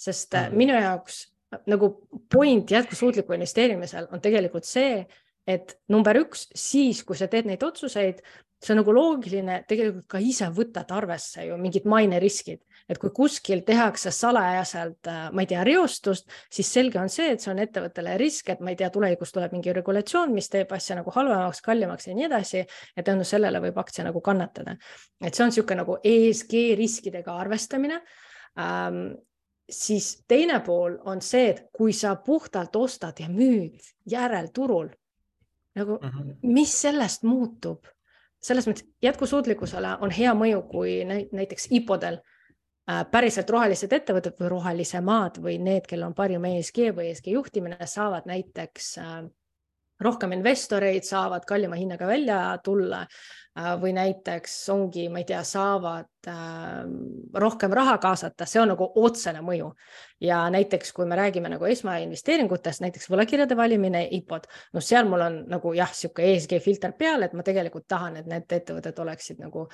sest mm -hmm. minu jaoks nagu point jätkusuutliku investeerimisel on tegelikult see, et number üks, siis kui sa teed neid otsuseid, see on nagu loogiline, tegelikult ka ise võtad arvesse ju mingid maineriskid et kui kuskil tehakse salajaselt, äh, ma ei tea, reostust, siis selge on see, et see on ettevõttele risk, et ma ei tea, tulevikus tuleb mingi regulatsioon, mis teeb asja nagu halvemaks, kallimaks ja nii edasi. ja tänu sellele võib aktsia nagu kannatada. et see on niisugune nagu ESG riskidega arvestamine ähm, siis teine pool on see, et kui sa puhtalt ostad ja müüd järelturul, nagu mm -hmm. mis sellest muutub? selles mõttes jätkusuutlikkusele on hea mõju, kui näiteks IPO-del päriselt rohelised ettevõtted või rohelisemad või need, kellel on parim ESG või ESG juhtimine, saavad näiteks äh, rohkem investoreid, saavad kallima hinnaga välja tulla. Äh, või näiteks ongi, ma ei tea, saavad äh, rohkem raha kaasata, see on nagu otsene mõju. ja näiteks, kui me räägime nagu esmainvesteeringutest, näiteks võlakirjade valimine, IPO-d, noh, seal mul on nagu jah, niisugune ESG filter peal, et ma tegelikult tahan, et need ettevõtted oleksid nagu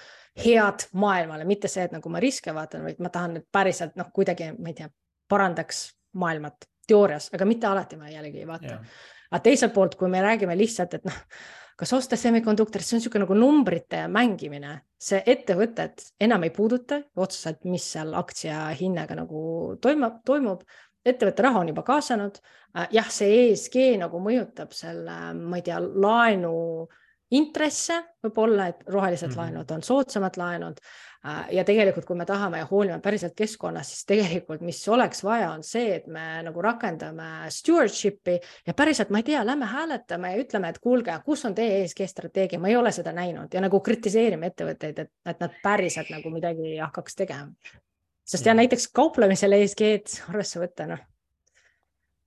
head maailmale, mitte see, et nagu ma riske vaatan, vaid ma tahan, et päriselt noh, kuidagi, ma ei tea, parandaks maailmat teoorias, aga mitte alati ma jällegi ei vaata. aga teiselt poolt, kui me räägime lihtsalt, et noh kas osta semikonduktorit, see on niisugune nagu numbrite mängimine, see ettevõtet enam ei puuduta otseselt, mis seal aktsia hinnaga nagu toimub, toimub. ettevõtte raha on juba kaasanud. Äh, jah, see ESG nagu mõjutab selle, ma ei tea, laenu intresse võib-olla, et rohelised mm -hmm. laenud on soodsamad laenud Äh, ja tegelikult, kui me tahame ja hoolime päriselt keskkonnast, siis tegelikult, mis oleks vaja, on see, et me nagu rakendame stewardship'i ja päriselt, ma ei tea, lähme hääletame ja ütleme, et kuulge, kus on teie ESG strateegia, ma ei ole seda näinud ja nagu kritiseerime ettevõtteid, et, et nad päriselt nagu midagi hakkaks tegema. sest ja näiteks kauplemisel ESG-d arvesse võtta, noh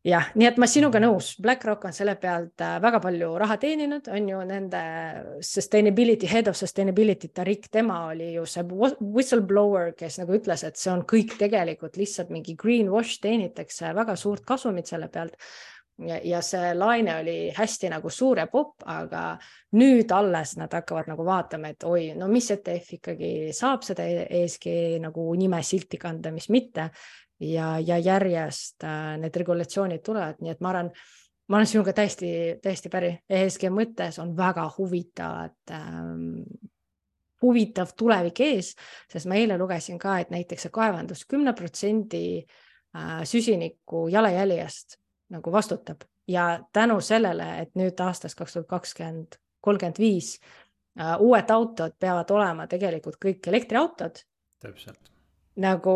jah, nii et ma sinuga nõus, BlackRock on selle pealt äh, väga palju raha teeninud, on ju nende sustainability, head of sustainability Tarik, tema oli ju see whistleblower, kes nagu ütles, et see on kõik tegelikult lihtsalt mingi greenwash, teenitakse väga suurt kasumit selle pealt. Ja, ja see laine oli hästi nagu suur ja popp, aga nüüd alles nad hakkavad nagu vaatama, et oi, no mis ETF ikkagi saab seda ESG nagu nime silti kanda, mis mitte ja, ja järjest äh, need regulatsioonid tulevad, nii et ma arvan, ma olen sinuga täiesti, täiesti päri, ESG mõttes on väga huvitavad ähm, huvitav tulevik ees, sest ma eile lugesin ka, et näiteks see kaevandus kümne protsendi äh, süsiniku jalajäljest nagu vastutab ja tänu sellele, et nüüd aastast kaks tuhat kakskümmend, kolmkümmend viis äh, uued autod peavad olema tegelikult kõik elektriautod. täpselt. nagu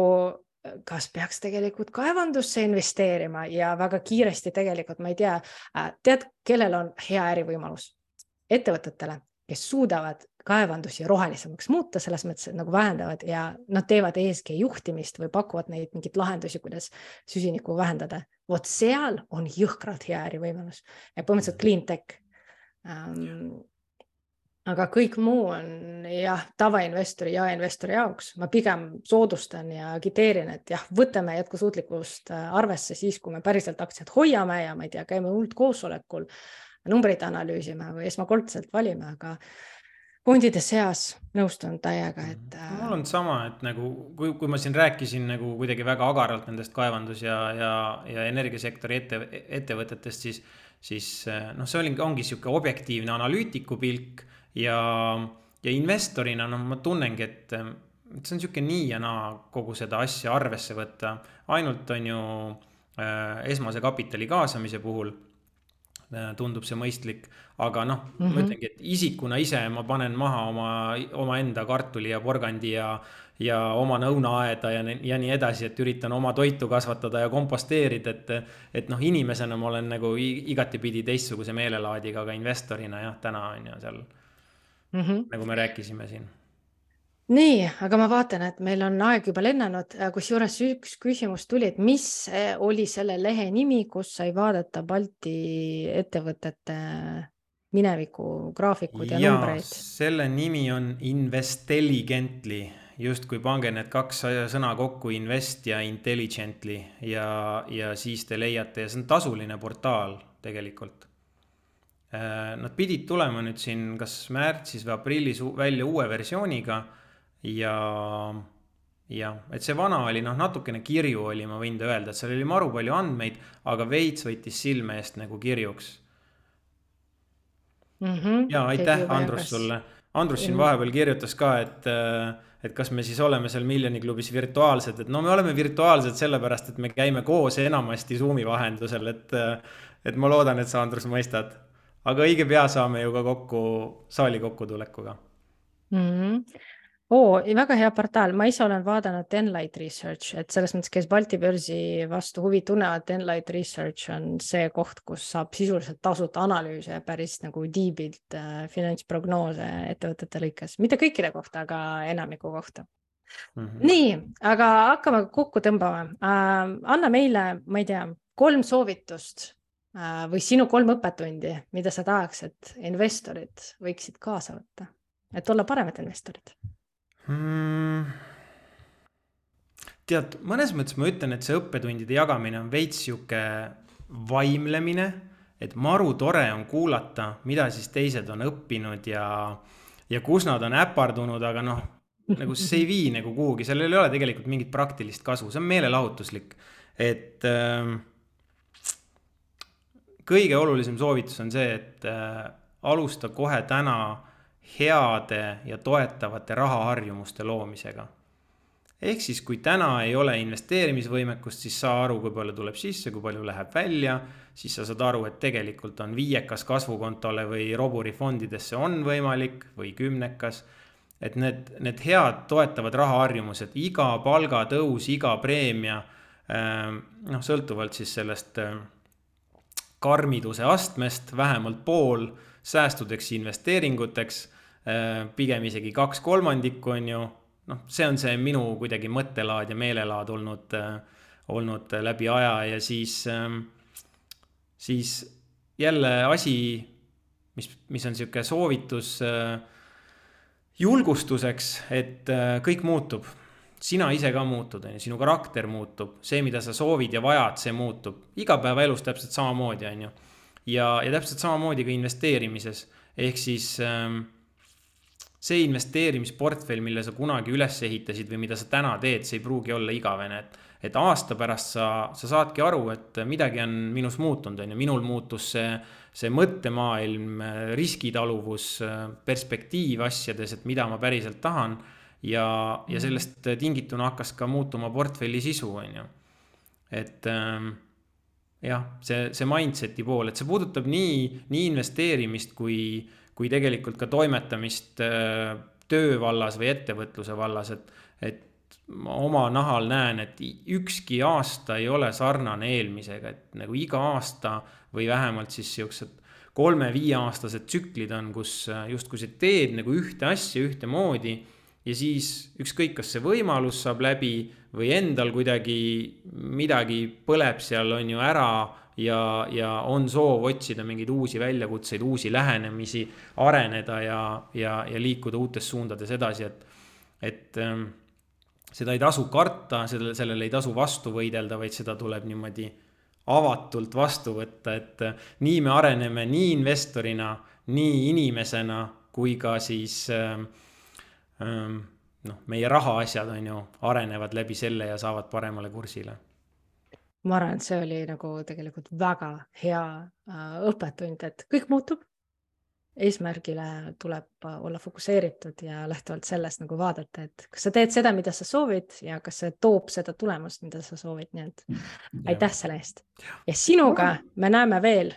kas peaks tegelikult kaevandusse investeerima ja väga kiiresti tegelikult ma ei tea, äh, tead, kellel on hea ärivõimalus? ettevõtetele, kes suudavad kaevandusi rohelisemaks muuta, selles mõttes, et nagu vähendavad ja nad teevad ESG juhtimist või pakuvad neid mingeid lahendusi, kuidas süsinikku vähendada. vot seal on jõhkralt hea ärivõimalus ja põhimõtteliselt clean tech um, aga kõik muu on jah, tavainvestori ja investori jaoks, ma pigem soodustan ja agiteerin, et jah, võtame jätkusuutlikkust äh, arvesse siis, kui me päriselt aktsiat hoiame ja ma ei tea, käime üldkoosolekul, numbreid analüüsime või esmakordselt valime, aga fondide seas nõustun täiega, et äh.... mul on sama, et nagu kui, kui ma siin rääkisin nagu kuidagi väga agaralt nendest kaevandus ja, ja, ja energiasektori ette, ettevõtetest, siis, siis äh, noh, see oli, ongi sihuke objektiivne analüütiku pilk ja, ja investorina noh, ma tunnengi, et, et see on sihuke nii ja naa kogu seda asja arvesse võtta. ainult on ju äh, esmase kapitali kaasamise puhul äh, tundub see mõistlik, aga noh mm, -hmm. ma ütlengi, et isikuna ise ma panen maha oma, omaenda kartuli ja porgandi ja, ja oma nõunaaeda ja, ja nii edasi, et üritan oma toitu kasvatada ja komposteerida, et. et noh, inimesena ma olen nagu igatipidi teistsuguse meelelaadiga, aga investorina jah, täna on ju seal mm, -hmm. nagu me rääkisime siin nii, aga ma vaatan, et meil on aeg juba lennanud, kusjuures üks küsimus tuli, et mis oli selle lehe nimi, kus sai vaadata Balti ettevõtete mineviku graafikuid ja, ja numbreid? selle nimi on Investelligently, justkui pange need kaks sõna kokku, invest ja intelligently ja, ja siis te leiate ja see on tasuline portaal tegelikult nad pidid tulema nüüd siin kas märtsis või aprillis välja uue versiooniga ja jah, et see vana oli noh, natukene kirju oli, ma võin öelda, et seal oli maru palju andmeid, aga veits võttis silme eest nagu kirjuks mm. -hmm. ja aitäh, Andrus, sulle. Andrus siin vahepeal kirjutas ka, et, äh, et kas me siis oleme seal Miljoni klubis virtuaalsed, et no me oleme virtuaalsed sellepärast, et me käime koos enamasti Zoom'i vahendusel, et, äh, et ma loodan, et sa, Andrus, mõistad aga õige pea saame ju ka kokku saali kokkutulekuga mm. -hmm. oo, väga hea portaal, ma ise olen vaadanud Enlight Research, et selles mõttes, kes Balti börsi vastu huvi tunnevad, Enlight Research on see koht, kus saab sisuliselt tasuta analüüse päris nagu deep'ilt äh, finantsprognoose ettevõtete lõikes, mitte kõikide kohta, aga enamiku kohta Mm -hmm. nii, aga hakkame kokku tõmbama äh,. anna meile, ma ei tea, kolm soovitust või sinu kolm õppetundi, mida sa tahaks, et investorid võiksid kaasa võtta, et olla paremad investorid hmm.? tead, mõnes mõttes ma ütlen, et see õppetundide jagamine on veits sihuke vaimlemine, et maru tore on kuulata, mida siis teised on õppinud ja, ja kus nad on äpardunud, aga noh, nagu see ei vii nagu kuhugi, sellel ei ole tegelikult mingit praktilist kasu, see on meelelahutuslik, et äh, kõige olulisem soovitus on see, et äh, alusta kohe täna heade ja toetavate rahaharjumuste loomisega. ehk siis, kui täna ei ole investeerimisvõimekust, siis saa aru, kui palju tuleb sisse, kui palju läheb välja, siis sa saad aru, et tegelikult on viiekas kasvukontole või roburifondidesse on võimalik või kümnekas. et need, need head toetavad rahaharjumused, iga palgatõus, iga preemia, äh, noh, sõltuvalt siis sellest äh, karmiduse astmest vähemalt pool säästudeks, investeeringuteks, äh, pigem isegi kaks kolmandikku, on ju. noh, see on see minu kuidagi mõttelaad ja meelelaad olnud, äh, olnud läbi aja ja siis, ähm, siis jälle asi, mis, mis on niisugune soovitus äh, julgustuseks, et kõik muutub. Sina ise ka muutud, on ju, sinu karakter muutub, see, mida sa soovid ja vajad, see muutub. igapäevaelus täpselt samamoodi, on ju. ja, ja täpselt samamoodi ka investeerimises. ehk siis ähm, see investeerimisportfell, mille sa kunagi üles ehitasid või mida sa täna teed, see ei pruugi olla igavene, et et aasta pärast sa, sa saadki aru, et midagi on minus muutunud, on ju, minul muutus see, see mõttemaailm, riskitaluvus, perspektiiv asjades, et mida ma päriselt tahan. Ja, ja mhm. sellest tingituna hakkas ka muutuma portfelli sisu, on ju. et ähm, jah, see, see mindset'i pool, et see puudutab nii, nii investeerimist kui, kui tegelikult ka toimetamist äh, töö vallas või ettevõtluse vallas, et, et ma oma nahal näen, et ükski aasta ei ole sarnane eelmisega, et nagu iga aasta või vähemalt siis siuksed kolme-viieaastased tsüklid on, kus äh, justkui sa teed nagu ühte asja ühtemoodi ja siis ükskõik, kas see võimalus saab läbi või endal kuidagi midagi põleb seal, on ju, ära ja, ja on soov otsida mingeid uusi väljakutseid, uusi lähenemisi, areneda ja, ja, ja liikuda uutes suundades edasi, et, et ähm, seda ei tasu karta, sellele, sellele ei tasu vastu võidelda, vaid seda tuleb niimoodi avatult vastu võtta, et äh, nii me areneme nii investorina, nii inimesena kui ka siis ähm, noh, meie rahaasjad on ju, arenevad läbi selle ja saavad paremale kursile. ma arvan, et see oli nagu tegelikult väga hea äh, õppetund, et kõik muutub eesmärgile tuleb olla fokusseeritud ja lähtuvalt sellest nagu vaadata, et kas sa teed seda, mida sa soovid ja kas see toob seda tulemust, mida sa soovid, nii et ja. aitäh selle eest. ja sinuga me näeme veel.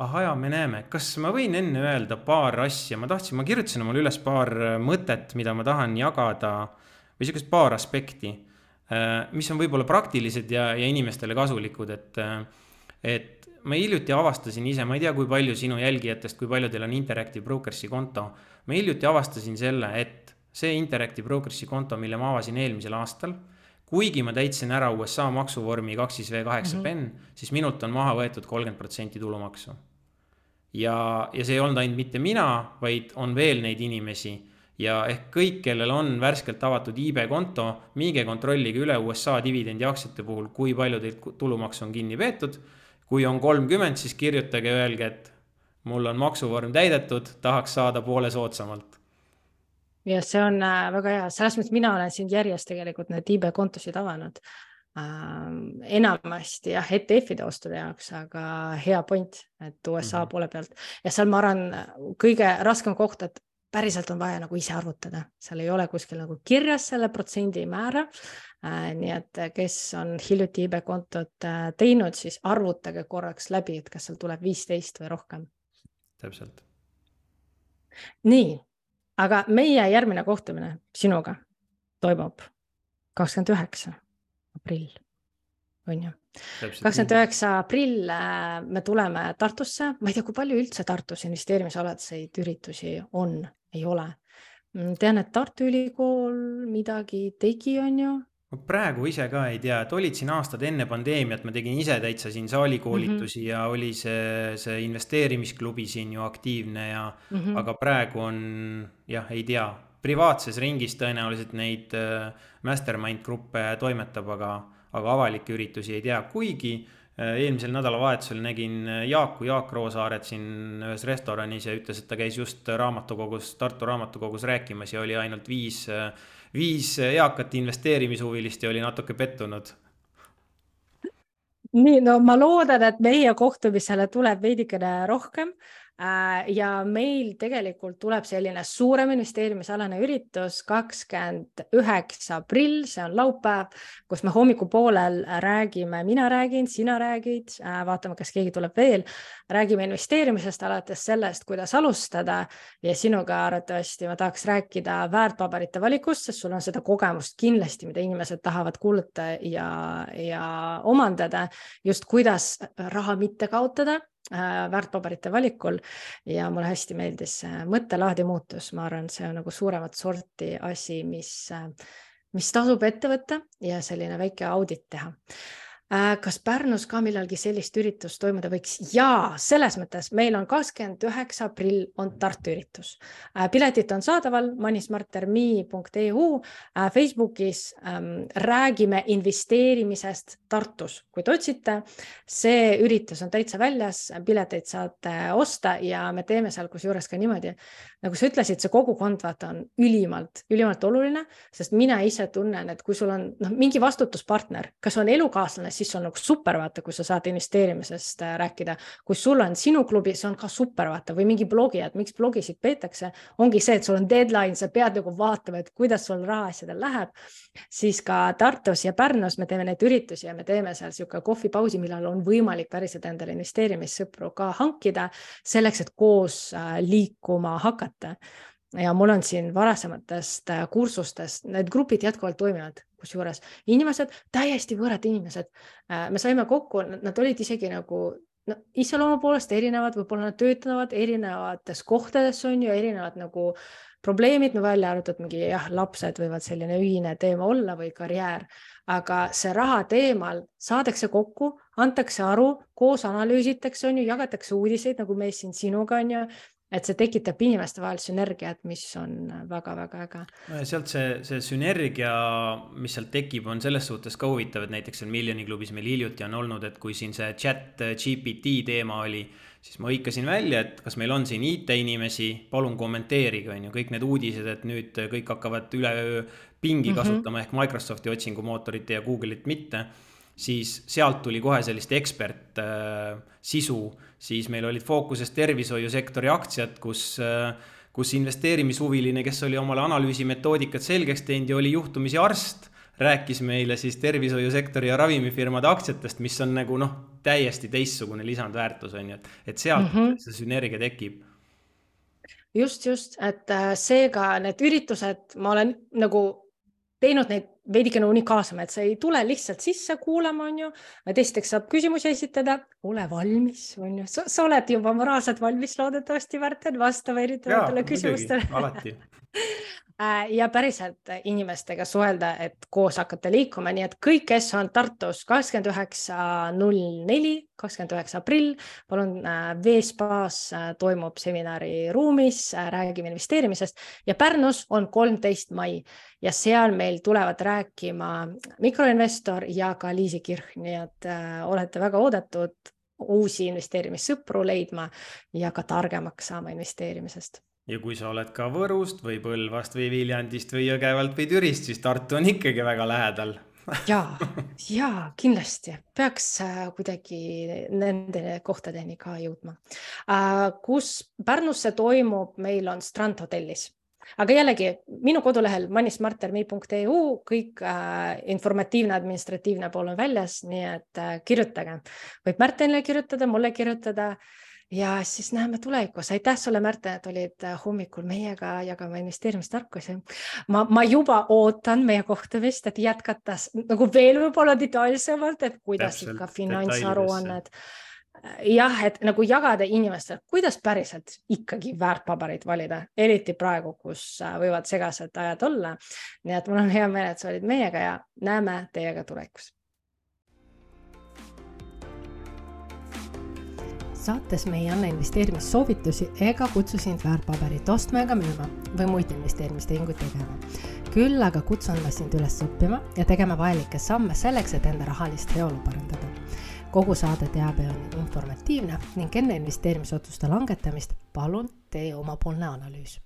Ahah ja me näeme, kas ma võin enne öelda paar asja, ma tahtsin, ma kirjutasin omale üles paar mõtet, mida ma tahan jagada või sihukest paar aspekti, äh, mis on võib-olla praktilised ja, ja inimestele kasulikud, et, äh, et ma hiljuti avastasin ise, ma ei tea, kui palju sinu jälgijatest, kui paljudel on Interactive Brokersi konto. ma hiljuti avastasin selle, et see Interactive Brokersi konto, mille ma avasin eelmisel aastal, kuigi ma täitsin ära USA maksuvormi kaks siis V kaheksa -hmm. pen, siis minult on maha võetud kolmkümmend protsenti tulumaksu. Ja, ja see ei olnud ainult mitte mina, vaid on veel neid inimesi ja ehk kõik, kellel on värskelt avatud iibe konto, minge kontrollige üle USA dividendiaktsiate puhul, kui palju teilt tulumaksu on kinni peetud kui on kolmkümmend, siis kirjutage, öelge, et mul on maksuvorm täidetud, tahaks saada poole soodsamalt. ja see on äh, väga hea, selles mõttes mina olen siin järjest tegelikult need IB kontosid avanud. Enamasti jah, ETF-ide ostude jaoks, aga hea point, et USA mm -hmm. poole pealt ja seal ma arvan, kõige raskem koht, et päriselt on vaja nagu ise arvutada, seal ei ole kuskil nagu kirjas selle protsendimäära Äh, nii et kes on hiljuti IB kontot äh, teinud, siis arvutage korraks läbi, et kas seal tuleb viisteist või rohkem. täpselt. nii, aga meie järgmine kohtumine sinuga toimub kakskümmend üheksa aprill, on ju? kakskümmend üheksa aprill me tuleme Tartusse, ma ei tea, kui palju üldse Tartus investeerimisalaseid üritusi on, ei ole. Mm, tean, et Tartu Ülikool midagi tegi, on ju, ma praegu ise ka ei tea, et olid siin aastad enne pandeemiat, ma tegin ise täitsa siin saalikoolitusi mm -hmm. ja oli see, see investeerimisklubi siin ju aktiivne ja mm, -hmm. aga praegu on jah, ei tea, privaatses ringis tõenäoliselt neid äh, mastermind gruppe toimetab, aga, aga avalikke üritusi ei tea, kuigi äh, eelmisel nädalavahetusel nägin äh, Jaaku, Jaak Roosaaret siin ühes restoranis ja ütles, et ta käis just raamatukogus, Tartu raamatukogus rääkimas ja oli ainult viis viis eakat investeerimishuvilist ja oli natuke pettunud. nii, no ma loodan, et meie kohtumisele tuleb veidikene rohkem ja meil tegelikult tuleb selline suurem investeerimisalane üritus kakskümmend üheksa aprill, see on laupäev, kus me hommikupoolel räägime, mina räägin, sina räägid, äh, vaatame, kas keegi tuleb veel, räägime investeerimisest alates sellest, kuidas alustada. Ja sinuga arvatavasti ma tahaks rääkida väärtpaberite valikust, sest sul on seda kogemust kindlasti, mida inimesed tahavad kuulata ja, ja omandada, just kuidas raha mitte kaotada Äh, väärtpaberite valikul ja mulle hästi meeldis mõttelaadi muutus, ma arvan, see on nagu suuremat sorti asi, mis, äh, mis tasub ette võtta ja selline väike audit teha. Äh, kas Pärnus ka millalgi sellist üritust toimuda võiks? jaa, selles mõttes meil on kakskümmend üheksa aprill on Tartu üritus. Äh, piletid on saadaval manismartermi.eu äh, Facebookis ähm, räägime investeerimisest Tartus, kui te otsite, see üritus on täitsa väljas, pileteid saate osta ja me teeme seal kusjuures ka niimoodi, nagu sa ütlesid, see kogukond vaata on ülimalt, ülimalt oluline, sest mina ise tunnen, et kui sul on noh, mingi vastutuspartner, kas on elukaaslane, siis on nagu super, vaata, kui sa saad investeerimisest äh, rääkida. kui sul on sinu klubi, see on ka super, vaata, või mingi blogi, et miks blogisid peetakse, ongi see, et sul on deadline, sa pead nagu vaatama, et kuidas sul rahaasjadel läheb. siis ka Tartus ja Pärnus me teeme neid üritusi ja me teeme seal niisugune kohvipausi, millal on võimalik päriselt endale investeerimissõpru ka hankida selleks, et koos äh, liikuma hakata ja mul on siin varasematest äh, kursustest, need grupid jätkuvalt toimivad, kusjuures inimesed, täiesti võõrad inimesed. Äh, me saime kokku, nad olid isegi nagu no, iseloomu poolest erinevad, võib-olla nad töötavad erinevates kohtades, on ju, erinevad nagu probleemid, no välja arvatud mingi jah, lapsed võivad selline ühine teema olla või karjäär, aga see raha teemal saadakse kokku, antakse aru, koos analüüsitakse, on ju, jagatakse uudiseid, nagu me siin sinuga on ju, et see tekitab inimeste vahel sünergiat, mis on väga-väga äge. sealt see, see sünergia, mis sealt tekib, on selles suhtes ka huvitav, et näiteks seal Miljoni klubis meil hiljuti on olnud, et kui siin see chat GPT teema oli, siis ma hõikasin välja, et kas meil on siin IT-inimesi, palun kommenteerige, on ju, kõik need uudised, et nüüd kõik hakkavad üleöö pingi mm -hmm. kasutama ehk Microsofti otsingumootorit ja Google'it mitte siis sealt tuli kohe sellist ekspert äh, sisu, siis meil olid fookuses tervishoiusektori aktsiad, kus äh, kus investeerimishuviline, kes oli omale analüüsimetoodikat selgeks teinud ja oli juhtumisi arst, rääkis meile siis tervishoiusektori ja ravimifirmade aktsiatest, mis on nagu noh, täiesti teistsugune lisandväärtus on ju, et, et sealt mm -hmm. see sünergia tekib just, just, et äh, seega need üritused, ma olen nagu teinud neid veidikene unikaalsem, et sa ei tule lihtsalt sisse kuulama, on ju, vaid esiteks saab küsimusi esitada, ole valmis, on ju, sa oled juba moraalselt valmis loodetavasti, Märten, vastama erinevatele küsimustele. alati. Äh, ja päriselt inimestega suhelda, et koos hakata liikuma, nii et kõik, kes on Tartus kakskümmend üheksa null neli, kakskümmend üheksa aprill, palun äh, Veespaas äh, toimub seminari ruumis, räägime investeerimisest. Ja Pärnus on kolmteist mai ja seal meil tulevad rääkima mikroinvestor ja ka Liisi Kirch, nii et äh, olete väga oodatud uusi investeerimissõpru leidma ja ka targemaks saama investeerimisest. Ja kui sa oled ka Võrust või Põlvast või Viljandist või Jõgevalt või Türist, siis Tartu on ikkagi väga lähedal. Ja, ja kindlasti. Peaks äh, kuidagi nende kohtadeni ka jõudma. Äh, kus Pärnusse toimub, meil on Strand hotellis, aga jällegi minu kodulehel manismartermi.eu kõik äh, informatiivne administratiivne pool on väljas, nii et äh, kirjutage, võib Märtenile kirjutada, mulle kirjutada ja siis näeme tulevikus. aitäh sulle, Märten, et olid äh, hommikul meiega jagama investeerimistarkusi. ma, ma juba ootan meie kohtumist, et jätkata nagu veel võib-olla detailsemalt, et kuidas Täpselt, ikka finantsaruanned jah, et nagu jagada inimestele, kuidas päriselt ikkagi väärtpabereid valida, eriti praegu, kus äh, võivad segased ajad olla. nii et mul on hea meel, et sa olid meiega ja näeme teiega tulevikus saates me ei anna investeerimissoovitusi ega kutsu sind väärtpaberit ostma ega müüma või muid investeerimistehinguid tegema. küll aga kutsun ma sind üles õppima ja tegema vajalikke samme selleks, et enda rahalist heaolu parandada. Kogu saade teabe on informatiivne ning enne investeerimisotsuste langetamist palun tee omapoolne analüüs